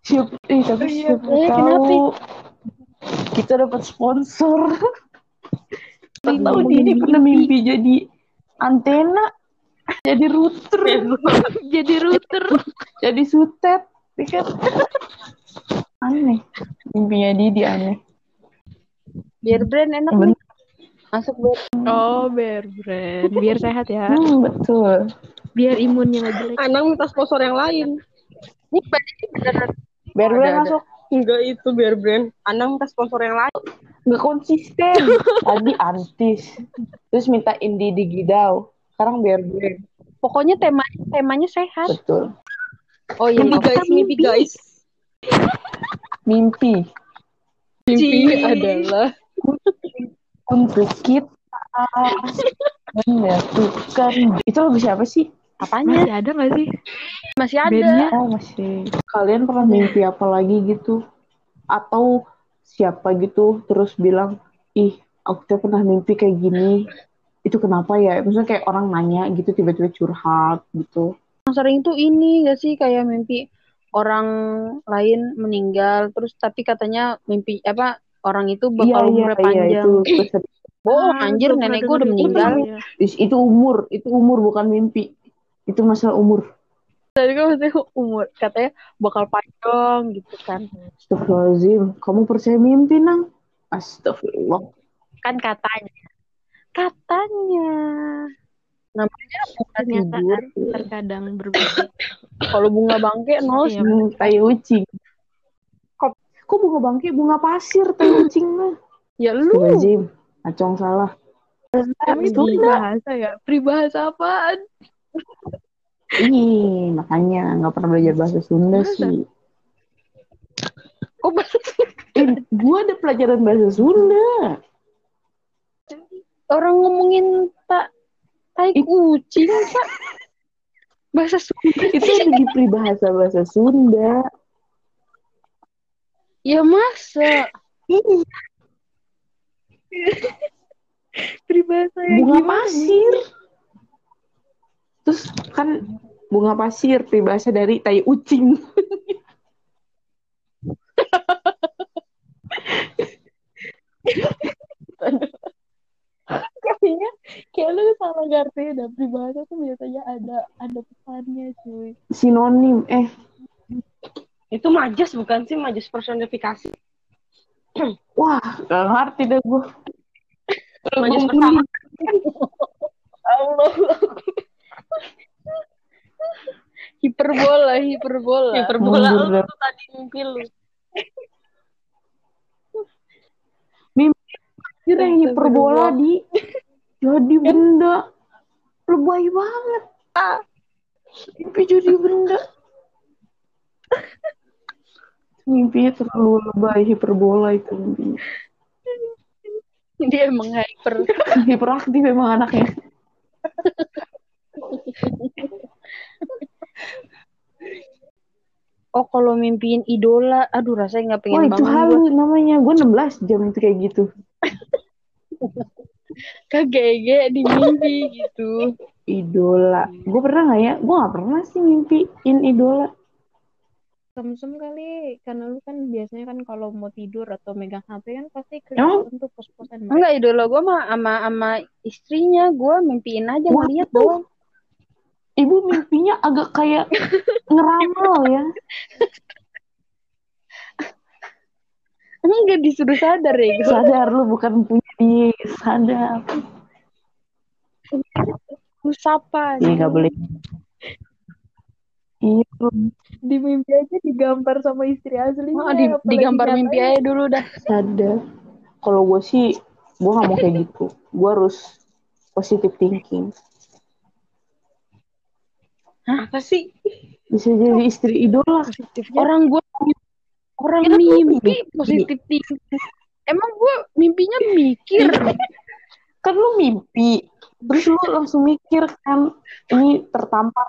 siapa eh tapi iya, siapa eh, tahu kenapa? kita dapat sponsor. Siapa tahu Mimpi. dia ini pernah mimpi jadi antena, jadi router, Jadi router. jadi sutet, ya kan? aneh. Mimpinya Didi aneh. Biar brand enak Bener. Masuk biar Oh, bear brand. Biar sehat ya. Hmm, betul. Biar imunnya nggak jelek. Anang minta sponsor yang lain. ini berarti beneran Biar Ada, gue ada. masuk Enggak itu biar brand. Anang minta sponsor yang lain. nggak konsisten. Tadi antis, terus minta Indi digidau. Sekarang biar brand. pokoknya tema temanya sehat. Betul. Oh iya, Mimpi guys, mimpi guys. Mimpi. mimpi Cii. adalah untuk kita menyatukan itu lagu siapa sih? apanya? Masih ada nggak sih? Masih ada. Bandnya? Oh masih. Kalian pernah mimpi apa lagi gitu? Atau siapa gitu terus bilang, ih aku tuh pernah mimpi kayak gini. Itu kenapa ya? Maksudnya kayak orang nanya gitu tiba-tiba curhat gitu. Yang sering tuh ini gak sih kayak mimpi orang lain meninggal terus tapi katanya mimpi apa orang itu bakal umurnya panjang. Iya, itu. Bohong Ah, anjir nenek gue udah meninggal. itu. itu umur, itu umur bukan mimpi. Itu masalah umur. Tadi kan maksudnya umur katanya bakal panjang gitu kan. Astagfirullahaladzim. Kamu percaya mimpi, Nang? Astagfirullah. Kan katanya. Katanya. Namanya tidur. terkadang berbeda. Kalau bunga bangke nol Iya. Tai ucing. Kok, bunga bangke? Bunga pasir, tai ucing mah. Ya lu. Astagfirullahaladzim. Acong salah. Emang itu Sunda. peribahasa ya? Peribahasa apaan? Ih, makanya nggak pernah belajar bahasa Sunda Masa? sih. Kok bahasa Eh, gua ada pelajaran bahasa Sunda. orang ngomongin tak tai kucing pak bahasa Sunda Itu ada di peribahasa bahasa Sunda. Ya masa Peribahasa yang bunga gimana? pasir. Terus kan bunga pasir peribahasa dari tai ucing. Kayaknya kayak lu salah ngerti dah peribahasa tuh biasanya ada ada pesannya cuy. Sinonim. Eh, itu majas bukan sih? Majas personifikasi. Wah, gak ngerti deh gua. majas Gua Allah. Hiperbola hiperbola. Hiperbola. Lu tuh tadi mimpi lu. Kira yang hiperbola di. Jadi benda. Lebay banget. Ah, mimpi jadi benda. Mimpinya terlalu lebay hiperbola itu mimpi. dia emang hyper Hiperaktif emang anaknya. oh kalau mimpiin idola aduh rasanya nggak pengen Wah itu gua. halu namanya. Gue 16 jam itu kayak gitu. kagege di mimpi gitu Idola. Gue pernah gak ya? Gue gak pernah sih mimpiin idola. Semsem kali karena lu kan biasanya kan kalau mau tidur atau megang HP kan pasti Emang? kelihatan tuh pos-posan enggak idola gue mah sama sama istrinya gue mimpiin aja Wah, ngeliat doang Ibu mimpinya agak kayak ngeramal ya. enggak disuruh sadar ya gue Sadar lu bukan punya dia. Sadar. lu sapa Iya gak boleh. Iya. di mimpi aja digambar sama istri aslinya. Oh, di, nyatain. mimpi aja dulu dah. Sadar. Kalau gue sih gue gak mau kayak gitu. Gue harus positive thinking. Apa sih? Bisa jadi istri idola. Orang gue orang Kita mimpi. positif thinking. Emang gue mimpinya mikir. Kan lu mimpi. Terus lu langsung mikir kan ini tertampar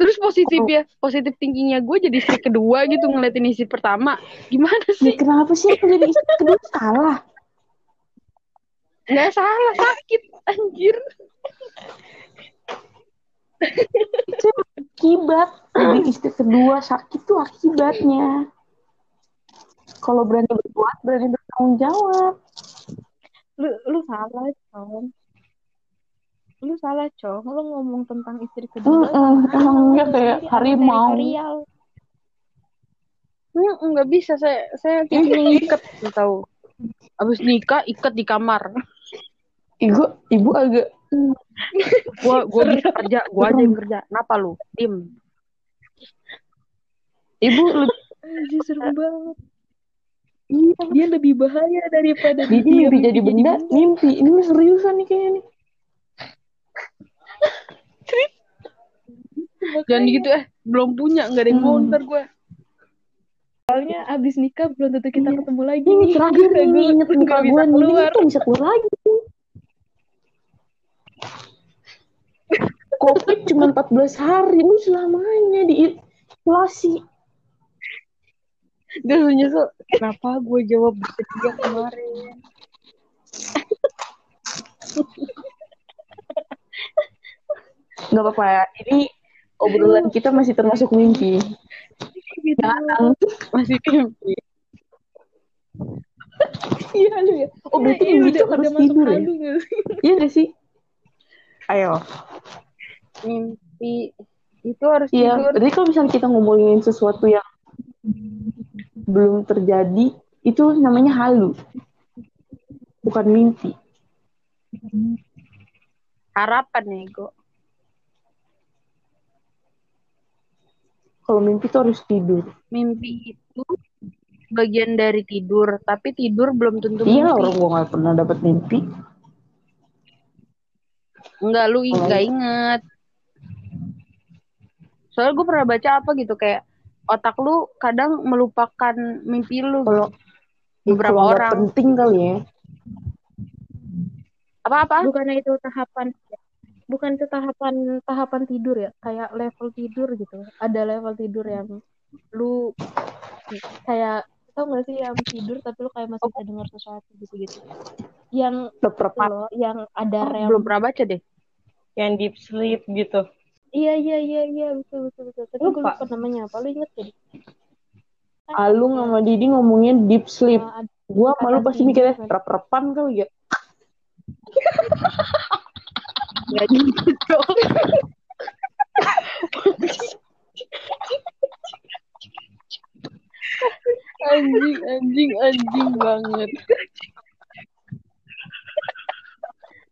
terus positif ya positif thinkingnya gue jadi istri kedua gitu ngeliatin istri pertama. Gimana ya sih? kenapa sih aku jadi istri kedua? Salah. Nggak salah sakit anjir. Itu akibat jadi istri kedua sakit tuh akibatnya. Kalau berani berbuat berani bertanggung jawab. Lu lu salah, Com. Lu salah, Com. Lu ngomong tentang istri kedua. Mm-mm, sama emang lu kayak harimau. Hmm, nggak bisa saya saya tipenya ikat lu tahu abis nikah ikat di kamar ibu ibu agak gua gua bisa kerja gua aja yang kerja kenapa lu dim ibu lebih Anjir, serem banget. iya Dia lebih bahaya daripada Jadi dia mimpi jadi benda, mimpi. Ini seriusan nih kayaknya nih. Jangan gitu eh belum punya nggak ada yang mau Hmm. ntar gua Soalnya abis nikah belum tentu kita Iya. ketemu lagi Ini nih. terakhir nih, Gua- inget muka nggak gue nih. Ini tuh bisa keluar lagi. Covid cuma 14 hari, lu selamanya di isolasi. dia nyesel kenapa gue jawab bersedia kemarin Gak apa-apa ini obrolan kita masih termasuk mimpi. Gitu. Jangan. masih mimpi Iya lu ya. Oh berarti Iya, mimpi udah, tuh udah harus masuk tidur ya? halu nggak sih? Iya gak sih? Ayo. Mim- mimpi itu harus Iya, tidur jadi kalau misalnya kita ngomongin sesuatu yang belum terjadi, itu namanya halu. Bukan mimpi. harapan ego Kalau mimpi tuh harus tidur. mimpi itu bagian dari tidur tapi tidur belum tentu Iya, mimpi orang gua gak pernah dapat mimpi. Enggak, lu Oh. nggak inget. Soalnya gue pernah baca apa gitu kayak otak lu kadang melupakan mimpi lu. Kalau Beberapa kalau nggak orang. penting kali ya. Apa-apa? bukannya itu tahapan bukan itu tahapan tahapan tidur ya kayak level tidur gitu ada level tidur yang lu kayak tau gak sih yang tidur tapi lu kayak masih bisa dengar sesuatu gitu gitu yang Leprepan. loh yang ada Oh, rem belum pernah baca deh. Yang deep sleep gitu. iya iya iya iya betul betul betul tapi gue Lupa. lupa namanya apa lu inget gak Alung sama Didi ngomongin deep sleep. Uh, Gua malu pasti mikirnya rep-repan kali ya. Ya gitu anjing, anjing, anjing banget.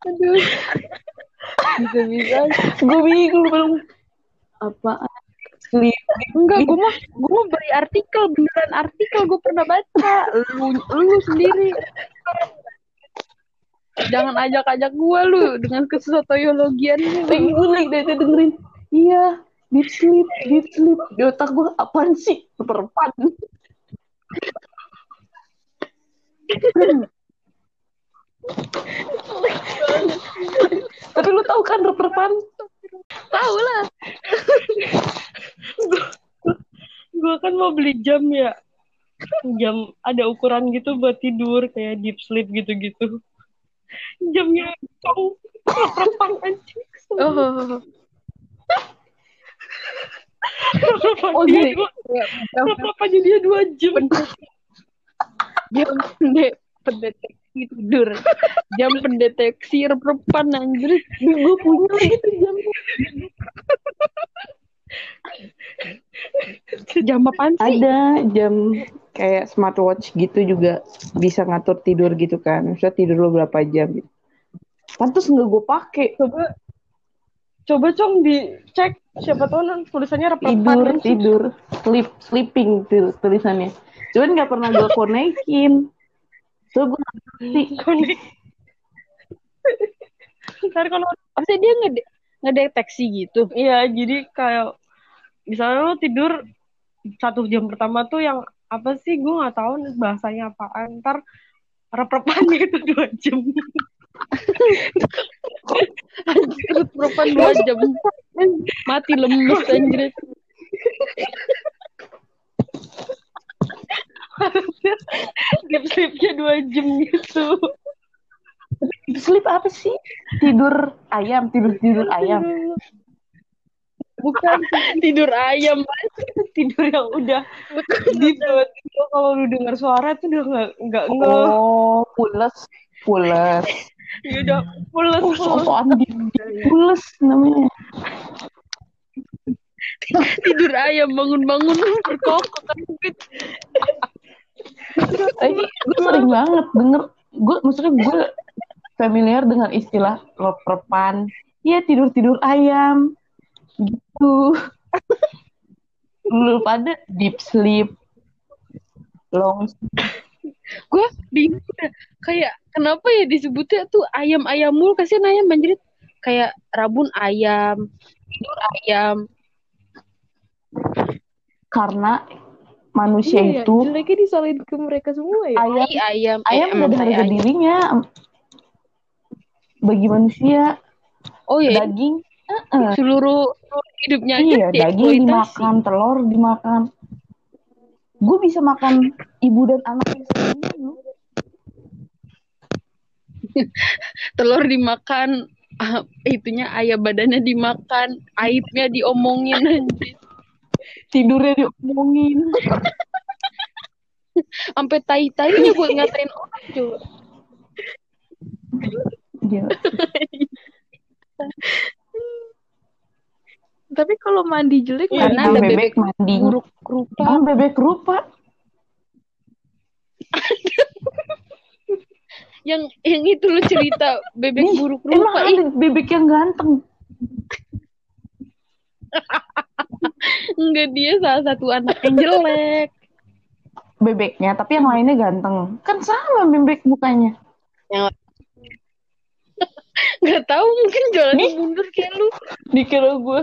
Aduh. Bisa-bisa. Gue bingung belum apaan sleep. Enggak, gue mah gue mah beri artikel beneran artikel gue pernah baca. Lu lu sendiri. Jangan ajak-ajak gue lu dengan kesotoyologian Lagi gue lagi dari tadi dengerin. Iya, deep sleep, deep sleep. Di otak gue apaan sih? Rep-repan. Tapi lu tahu kan rep-repan? Tahu lah. Gue kan mau beli jam ya. Jam ada ukuran gitu buat tidur kayak deep sleep gitu-gitu. Jamnya jauh. Rep-repan anjing. Oh, oh dia gini. rep-repannya dia dua jam. jam pende- pendeteksi tidur. Jam pendeteksi repan anjir. Gue punya gitu jam. Jam apaan sih? Ada jam kayak smartwatch gitu juga bisa ngatur tidur gitu kan. Misalnya tidur lo berapa jam gitu. Pantes nggak gue pakai. Coba coba cong dicek siapa tahu nanti tulisannya rep-repan tidur anjing. tidur sleep sleeping tulisannya cuman nggak pernah gue konekin so gue ngerti Konek. Ntar kalau Maksudnya dia ngede ngedeteksi gitu. Iya, jadi kayak misalnya lo tidur satu jam pertama tuh yang apa sih gue nggak tahu nih bahasanya apaan. Ntar rep-repan gitu dua jam. Terus repan dua jam. Mati lemes anjir. Deep sleepnya dua jam gitu. sleep apa sih tidur ayam tidur tidur ayam Bukan tidur ayam. Tidur yang udah gitu. Kalau lu dengar suara tuh udah nggak nggak oh pules pules ya udah pules oh, pules. pules namanya Tidur ayam bangun-bangun berkokok kan lagi gue sering banget denger gue maksudnya gue familiar dengan istilah rep-repan iya tidur tidur ayam gitu lu pada deep sleep. Long gue bingung kayak kenapa ya disebutnya tuh ayam ayam mulu? Kasihan ayam anjir. Kayak rabun ayam tidur ayam. Karena manusia Iya, itu jeleknya disalahin ke mereka semua ya. ayam Tai ayam. Eh, ayam ada tai harga ayam. dirinya. Bagi manusia. Oh ya daging. Eh, seluruh seluruh hidupnya aja iya daging dieksploitasi. dimakan telur dimakan. Gue bisa makan ibu dan anaknya sendiri telur dimakan ah, itunya ayam badannya dimakan aibnya diomongin anjir tidurnya diomongin. Sampai tai tainya buat ngatain orang coba Dia- Tapi kalau mandi jelek Karena Emang ada bebek mandi. buruk rupa Emang bebek rupa. Yang yang itu lu cerita bebek Nih, buruk emang rupa ih. ada bebek yang ganteng. Enggak dia salah satu anak yang jelek. Bebeknya tapi yang lainnya ganteng. Kan sama bebek mukanya. Nggak tahu mungkin jalannya mundur kayak lu. Dikira gue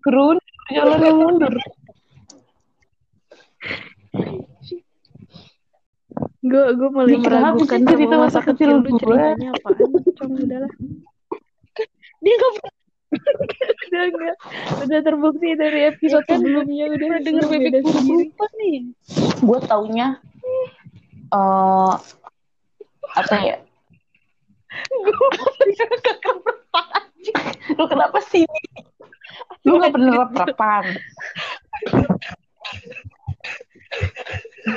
kerun jalan yang mundur gue gue mulai meragukan sih cerita masa kecil kecil lu gue? ceritanya apaan? Cong udahlah dia nggak pernah udah enggak udah terbukti dari episode sebelumnya udah denger bebek rupa nih. Gue taunya eh apa ya? Lu kenapa sih lu nggak pernah rep-repan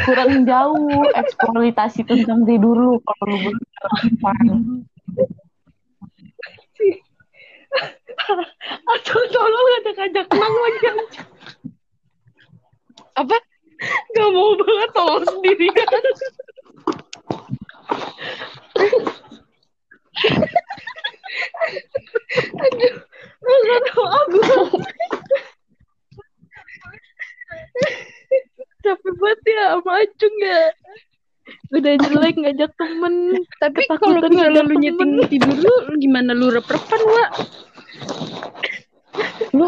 kurang jauh eksploitasi tentang tidur lu kalau lu belum rep-repan Aduh, tolong ada kajak nang lagi apa? Gak mau banget tolong sendirian. Aduh, gak tau aku. capek banget ya sama Acung ya. Udah jelek ngajak temen. Tapi kalau misalnya lu nyeting tidur lu gimana lu rep-repan wa lu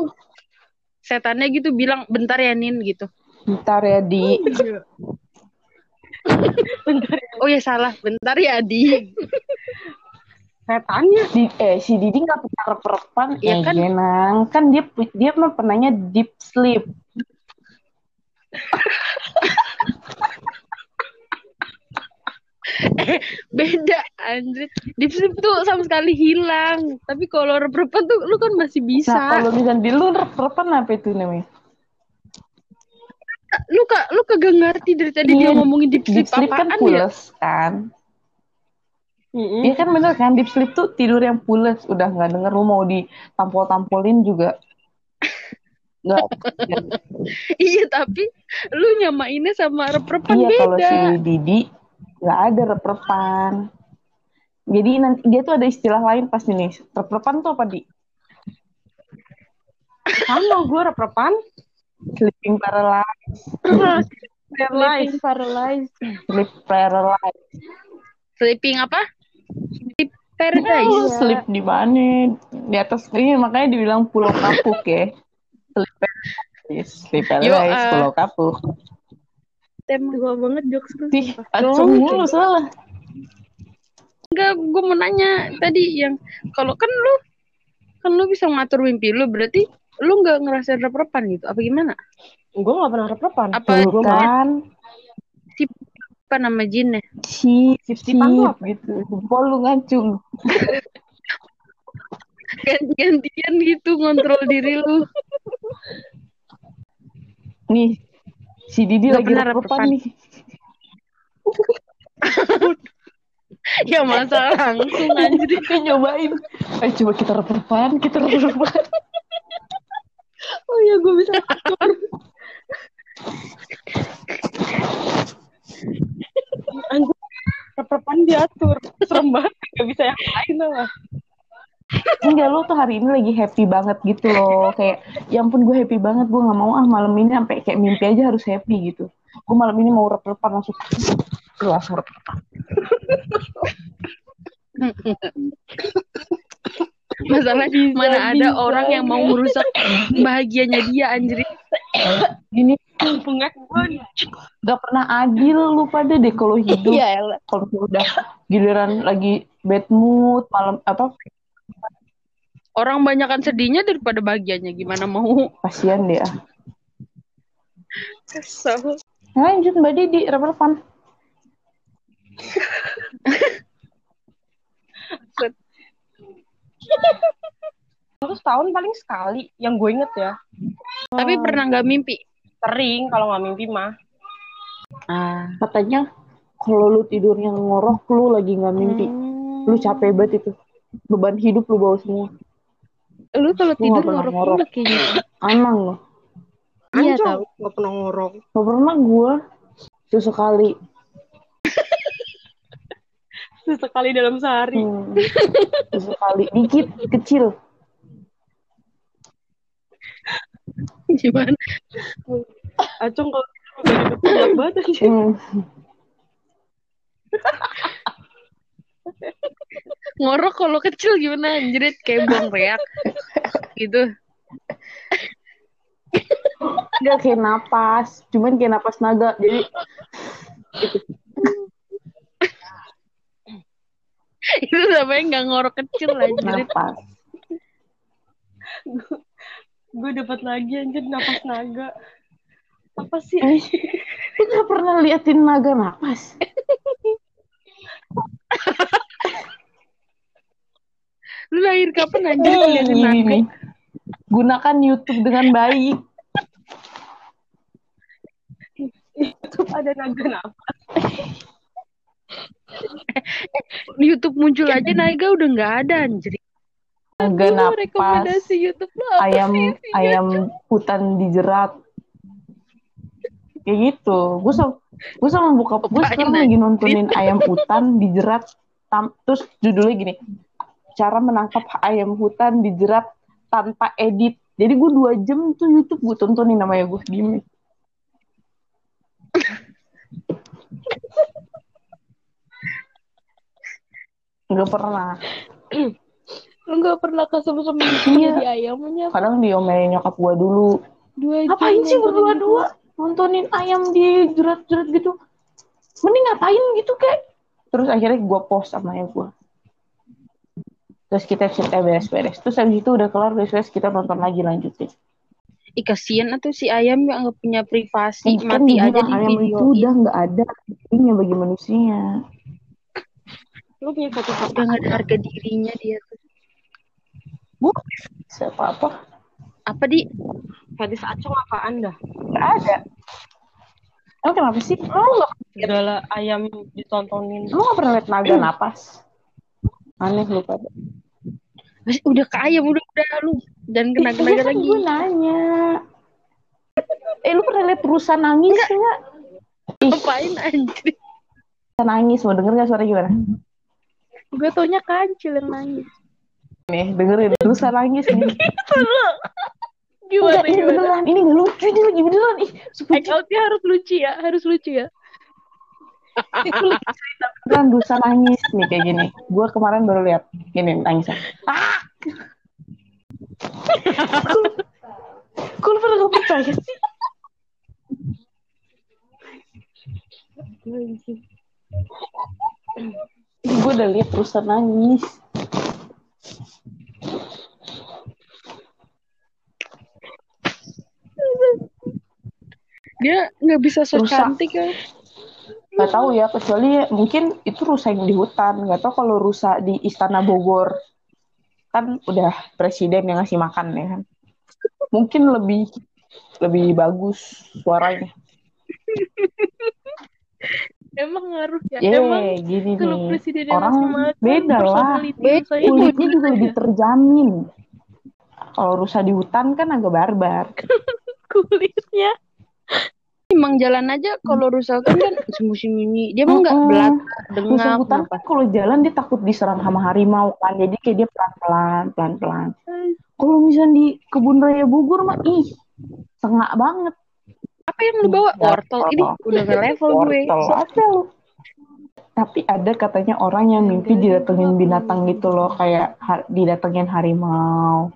setannya gitu bilang bentar ya Nin gitu. Ntar ya di. Oh ya salah. Bentar ya Adi Setannya. di, eh si Didi nggak pernah rep-repan Iya eh kan? Genang. kan dia dia mah pernahnya deep sleep beda anjir deep sleep tuh sama sekali hilang tapi kalau rep-repan tuh lu kan masih bisa nah kalau misalnya di lu rep-repan apa itu namanya lu kak lu kagak ngerti dari tadi Iya, dia ngomongin deep sleep, deep sleep kan apaan ya kan Mm-mm. Iya kan bener kan? Deep sleep tuh tidur yang pules. Udah nggak denger lu mau ditampol-tampolin juga. Nggak. Iya tapi lu nyamainnya sama rep-repan iya kalau beda. si Didi nggak ada rep-repan. Jadi nanti dia tuh ada istilah lain pasti nih rep-repan tuh apa di? Sama gue rep-repan. sleeping paralysis Paralyzed. paralyzed. Sleep paralysis sleeping apa sleep paradise sleep di mana? Di atas ini makanya dibilang pulau kapuk ya. Sleep paralysis sleep paralysis ah. pulau kapuk. Tema tua banget jokes lu Ih, acung mulu salah. Enggak gue mau nanya tadi yang kalau kan lu kan lu bisa ngatur mimpi lu berarti lu nggak ngerasain rep-repan gitu apa gimana? Gue gak pernah rep-repan. apa kan apa nama jinnya sip Sip-sipan tuh sip gitu. Jempol lu ngacung ganti-gantian gitu ngontrol diri lu. Nih si Didi Nggak lagi rep-repan rep-repan. nih. Ya masa langsung anjir. Kita nyobain. Ayo coba kita rep-repan kita rep-repan Oh iya, gue bisa. Rep-repan diatur. Serem banget. Gak bisa yang lain lah. enggak lu tuh hari ini lagi happy banget gitu loh kayak ya ampun gue happy banget gue nggak mau ah malam ini sampai kayak mimpi aja harus happy gitu gue malam ini mau rep-repan langsung lu langsung rep-repan masalah mana ada orang yang mau merusak bahagianya dia anjir. Gini Pengak gue. gak pernah adil lu pada deh kalau hidup. Iya elah. kalau udah giliran lagi bad mood malam apa? Orang banyakan sedihnya daripada bahagianya gimana mau? Kasihan dia. Kesel. Lanjut mbak Didi rep-repan Aku setahun paling sekali. Yang gue inget ya. tapi pernah nggak mimpi Sering kalau gak mimpi mah. ah katanya kalau lu tidurnya ngorok lu lagi nggak mimpi lu capek banget itu beban hidup lu bawa semua Lu kalau tidur nggak ngorok ngorok. kayaknya. Emang loh. Iya tahu. nggak pernah ngorok. Gak pernah gue sesekali. Sesekali dalam sehari. Hmm. Sesekali. Dikit, kecil. Gimana? Acung kalau gelap banget. Hmm. Ngorok kalau kecil gimana anjrit kayak buang reak gitu. Gak kayak napas. Cuman kayak napas naga. Jadi namanya nggak ngorok kecil anjrit. napas. Gue dapat lagi anjir napas naga. Apa sih? Eh, lu gak pernah liatin naga napas? Lu lahir kapan anjir Eh, liatin ini naga? nih. Gunakan YouTube dengan baik. Itu ada naga napas. Di YouTube muncul aja naga udah nggak ada anjir. Naga Lu napas. rekomendasi YouTube lu apa Ayam sih? ayam hutan dijerat. Kayak gitu. Gue sama gue sama bokap gue sekarang lagi nontonin ayam hutan dijerat. Tam, terus judulnya gini. Cara menangkap ayam hutan dijerat tanpa edit. Jadi gue dua jam tuh YouTube gue tontonin namanya gue gini. Gak pernah. Lu nggak pernah kesem-sem Iya. di ayamnya Kadang diomelin nyokap gue dulu. dua Ngapain sih berdua-dua nontonin ayam di jerat-jerat gitu? Mending ngapain gitu kayak. Terus akhirnya gue post sama ayah gue. Terus kita cerita beres-beres. Terus habis itu udah kelar beres-beres kita nonton lagi lanjutin. Ih kasihan atau si ayam yang nggak punya privasi Eh, kan mati aja di ayam video itu udah nggak ada bagi manusia. Lu punya satu udah nggak ada harga dirinya dia tuh Bu, siapa apa? apa di Hadis Acung apaan dah? Nggak ada. Emang kenapa sih? Lo nggak Segala ayam ditontonin. lo nggak pernah liat naga napas? Aneh lu pada. Mas, udah ke ayam udah udah lu dan kena kena Iya kan lagi gue nanya. Eh lu pernah liat rusa nangis nggak? Ih, ngapain anjir rusa nangis mau denger gak suara gimana? Gue taunya kancil yang nangis Nih dengerin rusa nangis nih. gimana Enggak, ini gimana beneran. Ini gak lucu, ini lagi beneran. Ih, sumpah act outnya harus lucu ya harus lucu ya beneran rusa nangis nih kayak gini. Gue kemarin baru lihat gini nangisnya. Ah! Kok lu pada gak percaya sih? Gue udah lihat rusa nangis. dia nggak bisa so Rusak. cantik ya Gak tahu ya, kecuali mungkin itu rusa yang di hutan. Gak tahu kalau rusa di Istana Bogor. Kan udah presiden yang ngasih makan ya kan. Mungkin lebih lebih bagus suaranya. emang ngaruh ya Yeay, emang gini kalau nih. presiden yang Orang makan beda lah. Kulitnya juga lebih ya? terjamin. Kalau rusa di hutan kan agak barbar. kulitnya emang jalan aja kalau rusak kan kan musim ini dia emang nggak Mm-mm. belat Rusa dengak hutan kan kalau jalan dia takut diserang sama harimau kan. Jadi kayak dia pelan-pelan, pelan-pelan. Kalau misalnya di kebun raya Bogor mah ih, sengak banget. Apa yang lu bawa wortel ini udah nge level gue Wortel. Tapi ada katanya orang yang mimpi didatengin binatang gitu loh, kayak ha- didatengin harimau.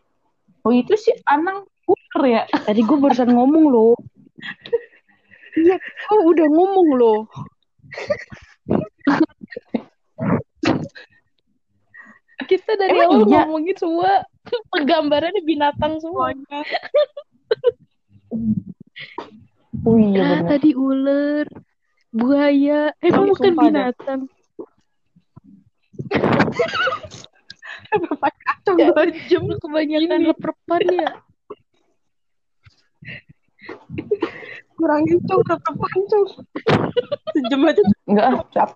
Oh itu sih Anang ular ya? tadi gue barusan ngomong loh iya gue udah ngomong loh kita dari Emang awal iya? ngomongin semua penggambarannya binatang semua Oh iya ah, bener. tadi ular buaya emang Iya, bukan binatang ya, banget. jam kebanyakan reprepan ya Kurangin cung, reprepan cung. Sejam aja Enggak ah, cap.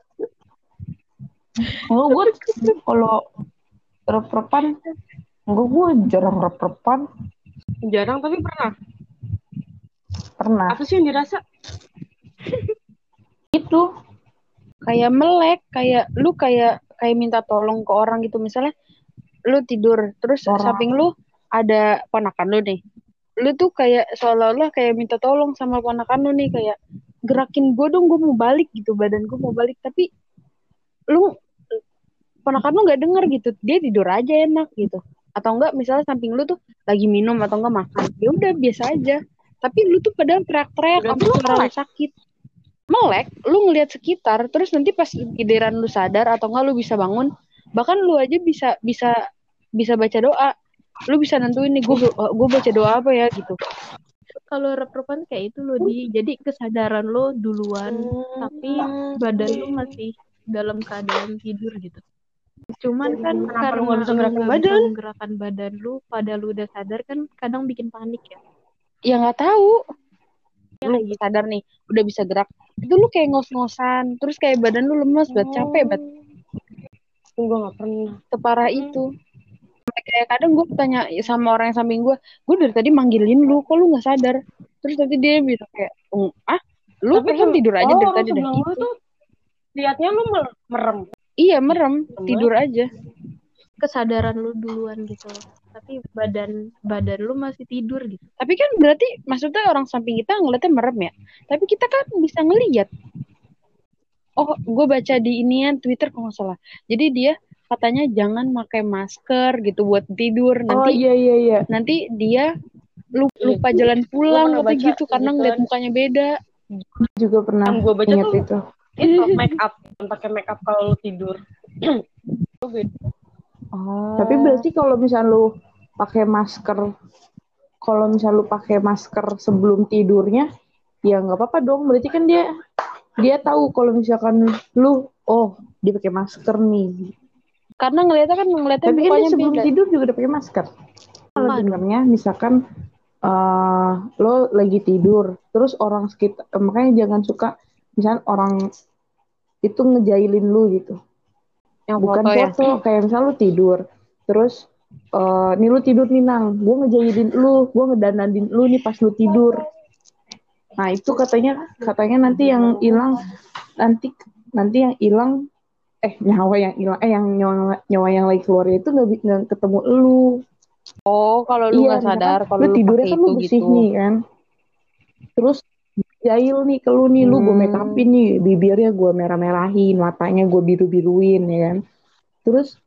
Oh gue kalau rep-repan Enggak, gue jarang rep-repan. Jarang tapi pernah. Pernah. Apa sih yang dirasa? Itu. kayak melek kayak lu kayak kayak minta tolong ke orang gitu misalnya lu tidur terus Orang. samping lu ada ponakan lu nih lu tuh kayak seolah-olah kayak minta tolong sama ponakan lu nih kayak gerakin gue dong gue mau balik gitu badan gue mau balik tapi lu ponakan lu nggak denger gitu dia tidur aja enak gitu atau enggak misalnya samping lu tuh lagi minum atau enggak makan ya udah biasa aja tapi lu tuh padahal teriak-teriak Berarti sampai lu suara lu melek? sakit melek lu ngelihat sekitar terus nanti pas giliran lu sadar atau enggak lu bisa bangun bahkan lu aja bisa bisa bisa baca doa lu bisa nentuin nih gue gue baca doa apa ya gitu Kalau rep-repan kayak itu loh di. Jadi kesadaran lo duluan, tapi badan lu masih dalam keadaan tidur gitu. Cuman kan Kenapa karena lu bisa lu gerakin nggak badan? menggerakkan badan lu, pada lu udah sadar kan kadang bikin panik ya. Ya nggak tahu. Lu sadar nih udah bisa gerak. Itu lu kayak ngos-ngosan terus kayak badan lu lemes banget capek banget. Gue gak pernah. separah itu. Sampai kayak kadang gue tanya sama orang yang samping gue gue dari tadi manggilin lu kok lu nggak sadar? Terus nanti dia bilang kayak "Mm, ah lu Tapi sem- tidur aja oh, dari tadi dah. tuh liatnya lu mer- merem. iya merem. Tidur aja. Kesadaran lu duluan gitu. Tapi badan badan lu masih tidur gitu. tapi kan berarti maksudnya orang samping kita ngeliatnya merem ya tapi kita kan bisa ngeliat oh gue baca di inian Twitter kalau nggak salah jadi dia katanya jangan pakai masker gitu buat tidur Oh nanti iya iya iya. nanti dia lu- lupa jalan pulang atau baca gitu karena ngeliat kan. mukanya beda Juga pernah gua baca ingat tuh- itu. Itu make up. Pakai make up kalau lu tidur. oh Tapi berarti kalau misal lu pakai masker, kalau misal lu pakai masker sebelum tidurnya, ya nggak apa-apa dong. Berarti kan dia dia tahu kalau misalkan lu, oh dia pakai masker nih. karena ngeliatnya kan ngeliatnya Tapi kan dia sebelum beda tidur juga udah pakai masker. Kalau dengarnya misalkan eh lo lagi tidur, terus orang sekitar, makanya jangan suka misalnya orang itu ngejailin lu gitu. yang bukan foto ya kayak misal lu tidur terus eh nih lu tidur nih nang. Gue ngejailin lu. Gue ngedananin lu nih pas lu tidur. Nah itu katanya katanya nanti yang hilang nanti nanti yang hilang eh nyawa yang hilang eh yang nyawa nyawa yang lagi keluar itu nggak ketemu lu. Oh kalau lu nggak misalkan sadar kalau lu tidurnya kan lu bersih gitu. nih kan? Terus jahil nih ke lu nih lu gue Hmm. make upin nih bibirnya gue merah-merahin matanya gue biru-biruin ya kan? Terus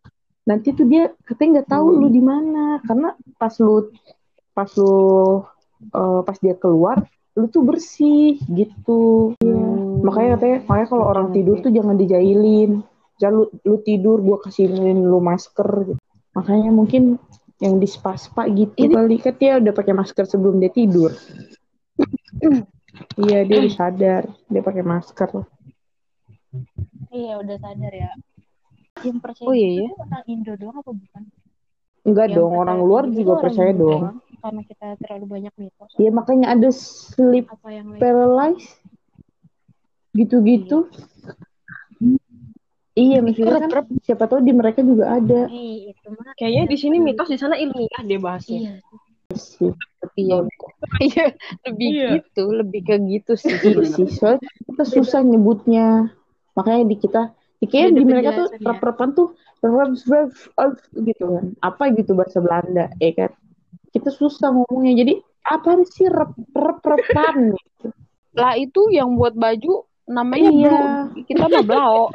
nanti tuh dia katanya nggak tahu Hmm. lu di mana karena pas lu pas lu eh, pas dia keluar lu tuh bersih gitu Hmm. makanya katanya makanya kalau orang tidur tuh jangan dijailin jangan lu, lu tidur gue kasihin lu masker gitu. makanya mungkin yang di spa-spa gitu kali kan dia udah pakai masker sebelum dia tidur iya dia udah sadar dia pakai masker Iya udah sadar ya. Yang percaya Oh, iya, gitu iya. tuh orang Indo doang apa bukan? enggak Yang dong orang luar gitu juga orang percaya Indo dong doang, Karena kita terlalu banyak mitos. ya makanya ada sleep Apa yang lain? paralysis gitu-gitu iya maksudnya kan siapa tahu di mereka juga ada Nih itu mah. Kayaknya di sini mitos di sana ilmiah dia bahasnya. Iya. sih iya iya lebih Iya. gitu lebih ke gitu sih Iya sih, soalnya kita susah nyebutnya. Makanya di kita, kayaknya Beda di mereka tuh ya. rep-repan tuh gitu kan. Apa gitu bahasa Belanda, ya kan? Kita susah ngomongnya. Jadi apa sih rep rep-repan? lah itu yang buat baju namanya Iya. blue kita mah blau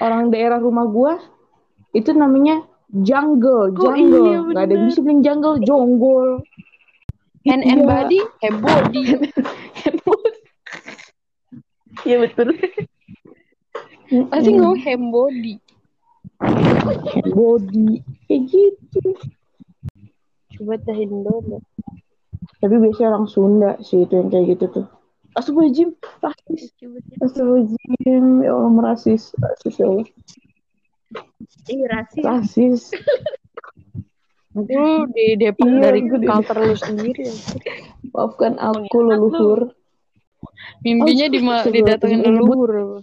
Orang daerah rumah gua itu namanya jungle, Oh, jungle. iya, Gak ada yang bisa bilang jungle, jonggol. hand and Iya. body hand body Iya betul. pasti ngomong hand body body kayak gitu. coba dahin dulu Tapi biasanya orang Sunda sih itu yang kayak gitu tuh. Astagfirullahaladzim, rasis. Astagfirullahaladzim, ya Allah merasis. Rasis ya Allah. Iya rasis. Rasis. lu di Depok Iya, dari culture lu sendiri ya. Maafkan aku leluhur. mimpinya Oh, didatengin leluhur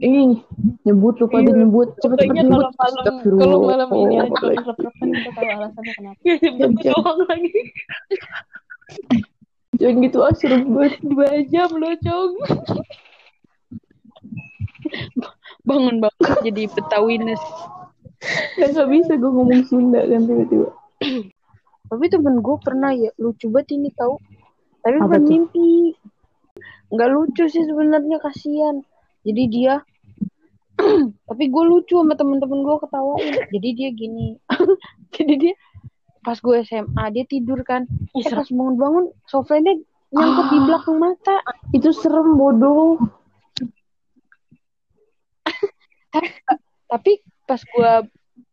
Ih, nyebut lupa Iya. nyebut. Cepet cepet nyebut. kalau malam-. Kalau malam ini Oh, ada rep-repan kita tahu alasannya kenapa. Ya, Jam- jam. doang lagi. Jangan gitu ah serem banget. Dua jam lo, Cong. Bangun bangun jadi Betawines. Gak, gak bisa gue ngomong Sunda kan tiba-tiba. Tapi temen gue pernah ya lucu banget ini tahu. Tapi bukan tuh? Nggak lucu sih sebenarnya kasihan. Jadi dia tapi gue lucu sama temen-temen gue ketawain. Jadi dia gini. Jadi dia pas gue SMA dia tidur kan. Eh, pas bangun-bangun sofanya nyangkut di belakang mata. Itu serem bodoh. Tapi pas gue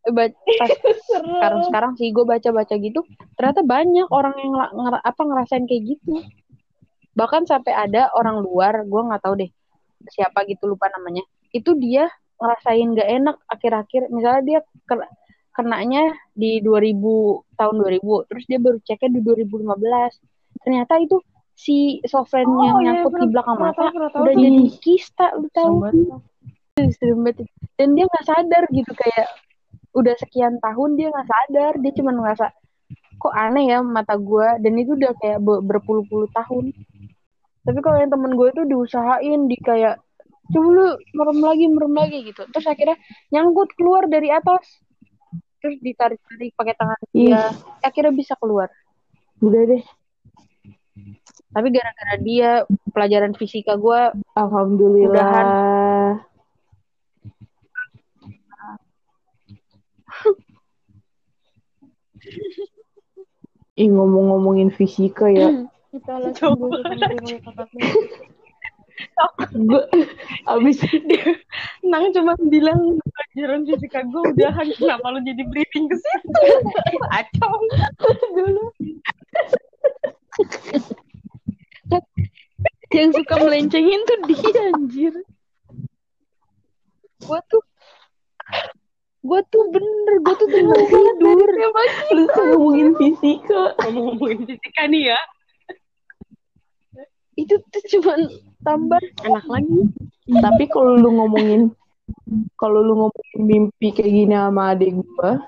ba- pas sekarang sekarang sih gue baca baca gitu ternyata banyak orang yang ngera- apa ngerasain kayak gitu bahkan sampai ada orang luar gue nggak tahu deh siapa gitu lupa namanya. Itu dia ngerasain gak enak akhir-akhir. Misalnya dia ke- kenanya di 2000 tahun 2000 terus dia baru ceknya di 2015 ternyata itu si software Oh, yang iya, nyangkut di belakang mata tahu, pernah tahu udah jadi kista lu tahu? Dan dia nggak sadar gitu kayak udah sekian tahun dia nggak sadar. Dia cuma ngerasa kok aneh ya mata gue dan itu udah kayak be- berpuluh-puluh tahun tapi kalau yang temen gue itu diusahain di kayak coba lu merem lagi merem lagi gitu terus akhirnya nyangkut keluar dari atas terus ditarik-tarik pakai tangan dia akhirnya bisa keluar Udah deh. tapi gara-gara dia pelajaran fisika gue Alhamdulillah. Ih ngomong-ngomongin fisika ya. Kita langsung kakaknya. gue abis Nang cuma bilang pelajaran fisika gue udahan kenapa lu jadi briefing ke situ? Kacau. dulu yang suka melencengin tuh dia anjir gue tuh gue tuh bener gue tuh temen tidur lu tuh ngomongin fisika. Ngomong-ngomongin fisika nih ya. Itu tuh cuman tambah enak lagi Tapi kalau lu ngomongin kalau lu ngomongin mimpi kayak gini sama adik gua,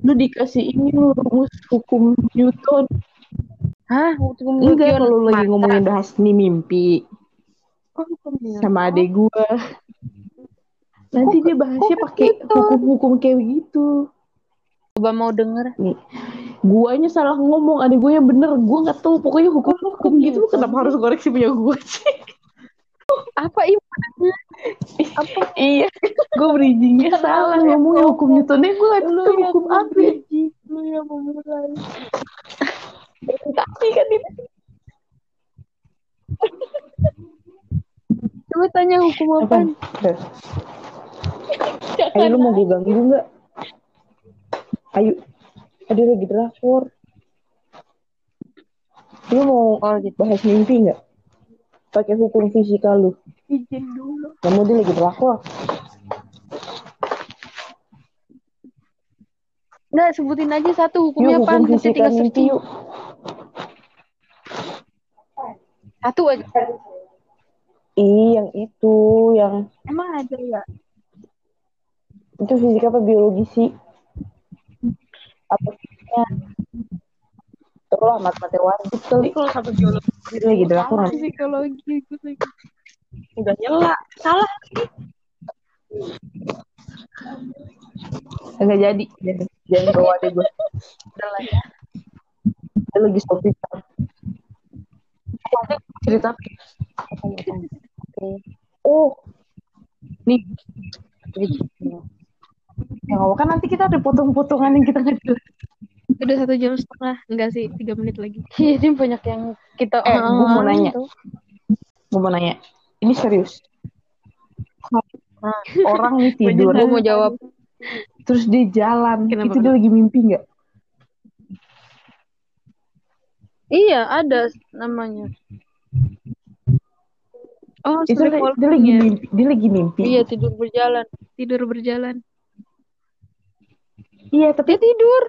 lu dikasih ini lu rumus hukum Newton. hah hukum Enggak kalau lu lagi ngomongin bahas nih mimpi Oh, sama adik gua. Nanti dia bahasnya pakai hukum-hukum kayak begitu. coba mau denger Nih, guanya salah ngomong, adik gue yang bener. Gua nggak tahu pokoknya hukum-hukum gitu. Lu kenapa harus koreksi punya gua sih? apa ibu apa iya, gue bridgingnya salah ngomongnya hukum Newtonnya gue nggak tahu hukum apa. lu yang memulai Tapi kan itu coba tanya hukum apa Ayo lu mau gue ganggu nggak? Ayo, ada lagi drakor. Lu mau gitu bahas mimpi nggak? Pakai hukum fisika lu. izin dulu Kamu dia lagi drakor. nggak sebutin aja satu Yuk hukumnya apa hukum fisika mimpi yuk. satu aja Ih, yang itu, yang emang ada ya itu fisika apa biologi sih? Apa fisiknya? Terus lah matematika wajib kali. Kalau satu geologi Dia lagi drakor. nanti. Psikologi gue lagi. udah nyela. Salah. Enggak jadi. Jangan, jangan bawa adek gue. udah lah ya lagi stopin. Cerita oke Oh, nih Jadi, yang apa kan nanti kita ada potong-potongan yang kita nggak jelas. Udah satu jam setengah. Enggak sih, tiga menit lagi. Iya, ini banyak yang kita Eh, gue mau nanya. gitu. Gue mau nanya. Ini serius. Orang nih tidur, Gue mau jawab. terus dia jalan. Kenapa, itu dia lagi mimpi nggak? Iya, ada namanya. Oh, Itu dia, dia lagi ya. mimpi. Dia lagi mimpi. Iya, tidur berjalan. Tidur berjalan. Iya, tapi Dia tidur.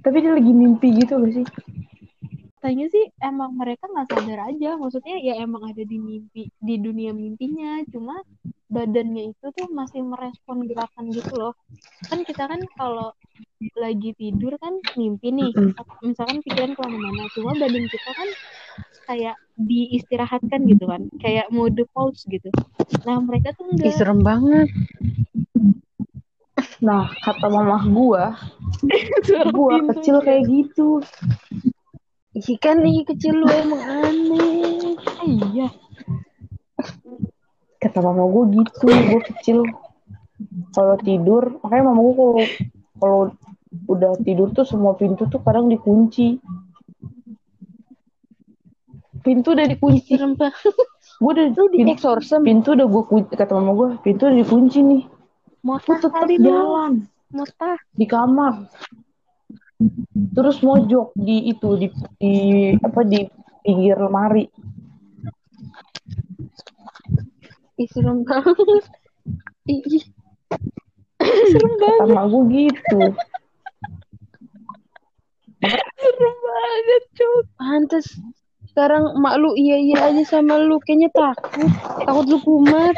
tapi dia lagi mimpi gitu gak sih? katanya sih emang mereka nggak sadar aja. Maksudnya ya emang ada di mimpi di dunia mimpinya. Cuma badannya itu tuh masih merespon gerakan gitu loh. Kan kita kan kalau lagi tidur kan mimpi nih. Misalkan pikiran ke mana-mana. Cuma badan kita kan kayak diistirahatkan gitu kan. Kayak mode pause gitu. Nah mereka tuh Ih, enggak serem banget. Nah, kata mamah gua, gua pintu. kecil kayak gitu. Ih, kan nih kecil lu emang aneh. Iya Kata mama gua gitu, gua kecil. Kalau tidur, makanya mama gua kalau kalau udah tidur tuh semua pintu tuh kadang dikunci. Pintu udah dikunci. Serem banget. Gua udah di pin- exorcism. pintu udah gua kunci kata mama gua, pintu udah dikunci nih. Gua motah tetap jalan motah di kamar. Terus mojok di itu di, di apa di pinggir lemari. Ih, serem banget. Ih, serem banget Sama gue gitu. serem banget cuk Pantes. Sekarang emak lu iya-iya aja sama lu. Kayaknya takut. Takut lu kumat.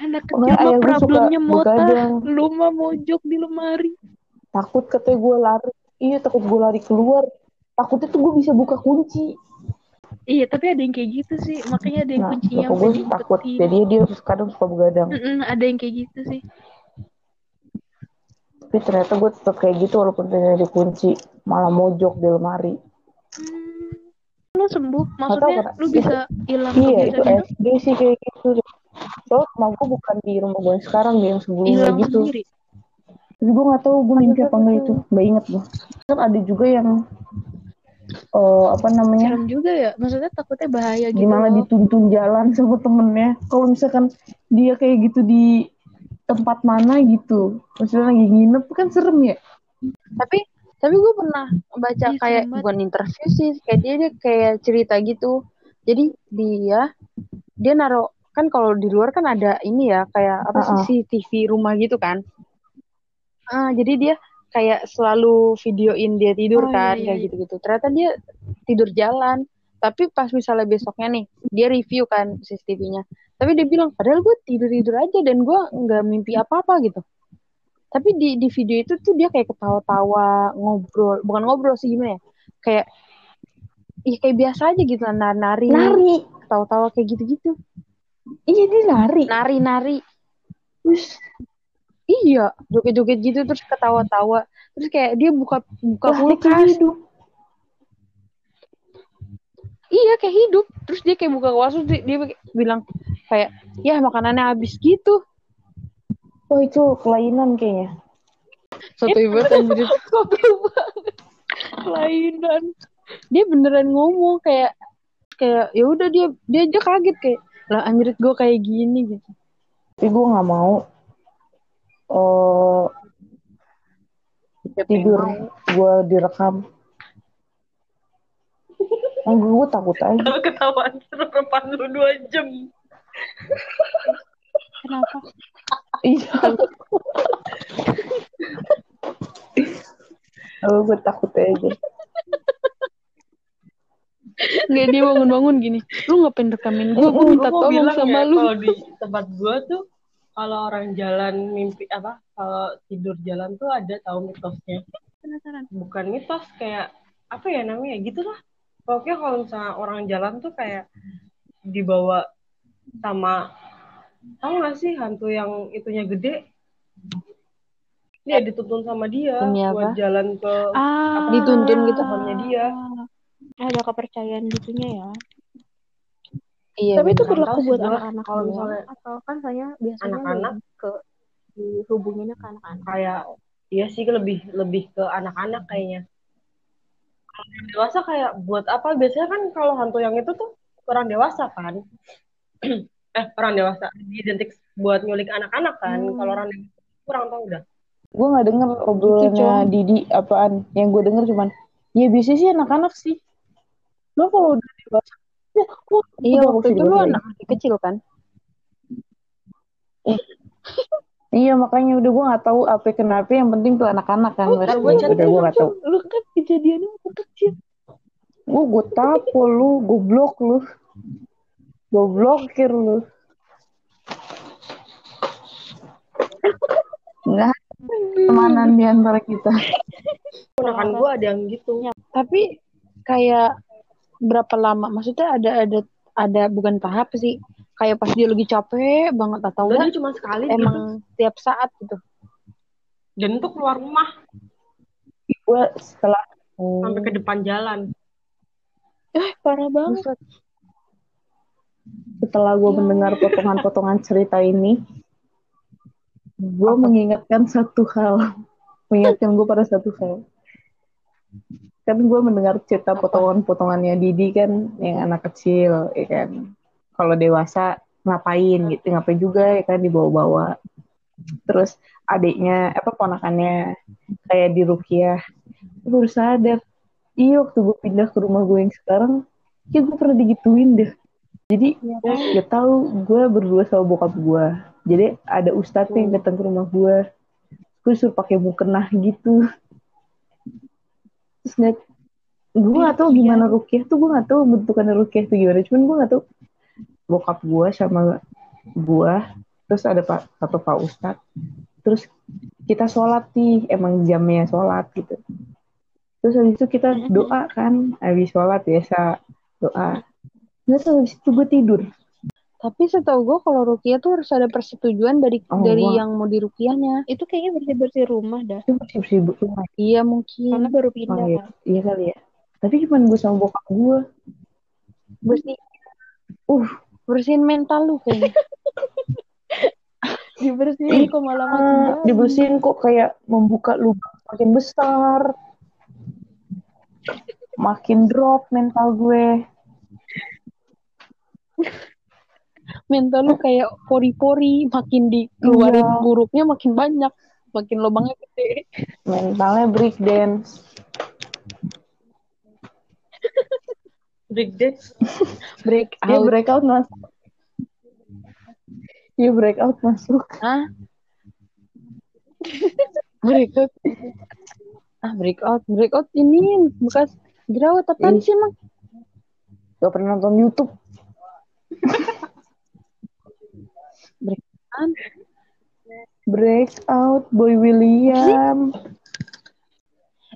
Anak kecil mah problemnya begadang. lu mah mojok di lemari Takut katanya gue lari. Iya takut gue lari keluar. Takutnya tuh gue bisa buka kunci. iya tapi ada yang kayak gitu sih makanya ada yang Nah, kuncinya gue takut. Jadi dia kadang suka begadang. Mm-mm, ada yang kayak gitu sih Tapi ternyata gue tetap kayak gitu walaupun ternyata dikunci. Malah mojok di lemari. Hmm. lu sembuh maksudnya lu bisa hilang Iya itu SD sih kayak gitu. Soalnya rumah gue bukan di rumah gue sekarang dia yang sebelumnya hilang gitu. sendiri Tapi gue gak tahu gue mimpi apa enggak itu. Gak inget gue. Kan ada juga yang eh apa namanya serem juga ya maksudnya takutnya bahaya gitu gimana loh. dituntun jalan sama temennya kalau misalkan dia kayak gitu di tempat mana gitu maksudnya lagi nginep kan serem ya Tapi tapi gue pernah baca Ih, kayak serem banget. bukan interview sih. Kayak dia, dia kayak cerita gitu. Jadi dia dia naruh kan kalau di luar kan ada ini ya kayak apa Uh-uh. sih CCTV rumah gitu kan. Ah, jadi dia kayak selalu videoin dia tidur Oh, kan iya, iya, kayak iya. gitu-gitu. Ternyata dia tidur jalan. Tapi pas misalnya besoknya nih, dia review kan CCTV-nya. Tapi dia bilang, padahal gue tidur-tidur aja dan gue nggak mimpi apa-apa gitu. Tapi di di video itu tuh dia kayak ketawa-tawa, ngobrol, bukan ngobrol sih gimana ya? Kayak Ih, kayak biasa aja gitu lah, nari, lari ketawa-tawa kayak gitu-gitu. iya dia lari Nari-nari. terus Iya, joget-joget gitu terus ketawa-tawa. Terus kayak dia buka buka kulkas. hidup Iya, kayak hidup. Terus dia kayak buka kulkas dia, dia bilang kayak ya makanannya habis gitu. Oh itu kelainan kayaknya. Satu banget anjir. kelainan. Dia beneran ngomong kayak kayak ya udah dia dia aja kaget kayak lah anjir gue kayak gini gitu. tapi gue nggak mau eh tidur. gue direkam. Enggak, gue takut aja. Kalau ketahuan? Serepan lu dua jam. kenapa Iya. Oh, gue takut aja. Nggak dia bangun-bangun gini. Lu ngapain rekamin gue? Gue minta tolong bilang sama ya, lu. Kalau di tempat gua tuh, kalau orang jalan mimpi apa, kalau tidur jalan tuh ada tahu mitosnya. penasaran Bukan mitos kayak apa ya namanya gitu lah. Pokoknya kalau misalnya orang jalan tuh kayak dibawa sama tahu gak sih hantu yang itunya gede? Dia dituntun sama dia apa? buat jalan ke ah Dituntun gitu. pohonnya dia. ada kepercayaan gitunya ya Iya. tapi itu berlaku buat anak-anak kalau misalnya atau kan saya biasanya anak-anak. ke dihubunginnya ke anak-anak kayak iya sih lebih lebih ke anak-anak kayaknya. Kalau dewasa kayak buat apa? Biasanya kan kalau hantu yang itu tuh orang dewasa kan. eh orang dewasa identik buat nyulik anak-anak kan. Hmm. Kalau orang dewasa kurang tahu dah. Gue nggak denger obrolannya Didi apaan. Yang gue denger cuman, ya biasanya sih anak-anak sih. Lo kalau udah dewasa, ya, oh, Iya udah waktu itu kayak anak masih kecil kan? Iya makanya udah gue nggak tahu apa kenapa yang penting tuh anak-anak kan Oh, udah gue nggak tahu. Lu kan kejadiannya waktu kecil. Gue gue tapo lu, gue blok lu, gue blokir lu. Nggak ada temanan di antara kita. Ponakan gue ada yang gitu. Tapi kayak berapa lama? Maksudnya ada ada ada bukan tahap sih. Kayak pas dia lagi capek banget atau enggak? cuma sekali gitu. Emang tiap saat gitu. Dan itu keluar rumah Gue setelah sampai ke depan jalan. Eh, parah banget. Buset. Setelah gue mendengar potongan-potongan cerita ini, gue mengingatkan satu hal, mengingatkan gue pada satu hal. Kan gue mendengar cerita potongan-potongannya Didi kan, yang anak kecil, ya kan. Kalau dewasa ngapain gitu, ngapain juga ya kan dibawa-bawa. Terus adiknya, apa ponakannya kayak di Rukiah, gue baru sadar, iya waktu gue pindah ke rumah gue yang sekarang, ya gue pernah digituin deh. Jadi ya tahu gue berdua sama bokap gue. Jadi ada ustadz yang datang ke rumah gue. Gue suruh pakai mukena gitu. Terus nggak, gue nggak tahu gimana rukyah tuh gue nggak tahu bentukan rukyah tuh gimana. Cuman gue nggak tahu bokap gue sama gue. Terus ada pak satu pak ustadz. Terus kita sholat nih, emang jamnya sholat gitu. Terus habis itu kita doa kan, habis sholat biasa doa. Nggak tahu habis itu gue tidur. Tapi setahu gue kalau rukiah tuh harus ada persetujuan dari Oh, dari wah. yang mau dirukiahnya. Itu kayaknya bersih-bersih rumah dah. Itu masih sibuk rumah. Iya mungkin. Karena baru Oh, pindah iya. kan. iya kali ya. Tapi cuman gue sama bokap gue. Bersih, Uh, bersihin mental lu kayaknya. Dibersihin kok malah makin jauh. dibersihin kok kayak membuka lubang makin besar. Makin drop mental gue. Mental lu kayak pori-pori makin dikeluarin Iya. buruknya makin banyak makin lubangnya gede Mentalnya break dance. Break dance. break Dia out breakout masuk. Dia breakout masuk. ah break out ah break out break out ini bekas jerawat Ih. sih emang Gak pernah nonton YouTube. Breakout. Breakout Boy William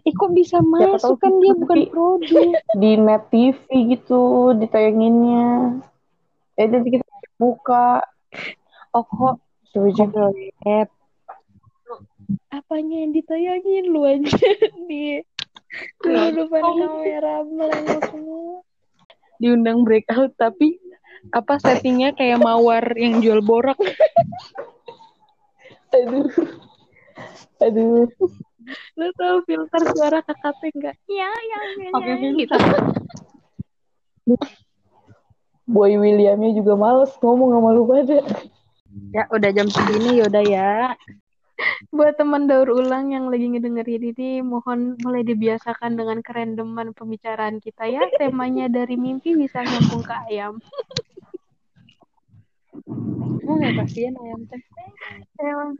eh kok bisa masuk kan dia bukan produk di net TV gitu ditayanginnya. Eh jadi kita buka. oh kok Setuju. Kok Apanya yang ditayangin lu aja di lu depan kamera melengok semua. diundang breakout tapi apa settingnya kayak mawar yang jual borak Aduh. Aduh. Lu tahu filter suara KKP enggak? Iya, iya, iya. pakai iya, filter Boy Williamnya juga males ngomong sama lu pada. ya udah jam segini yaudah ya Buat teman daur ulang yang lagi ngedengerin ini, mohon mulai dibiasakan dengan kerendeman pembicaraan kita ya. Temanya dari mimpi bisa nyambung ke ayam. emang ya kasihan ayam teh Emang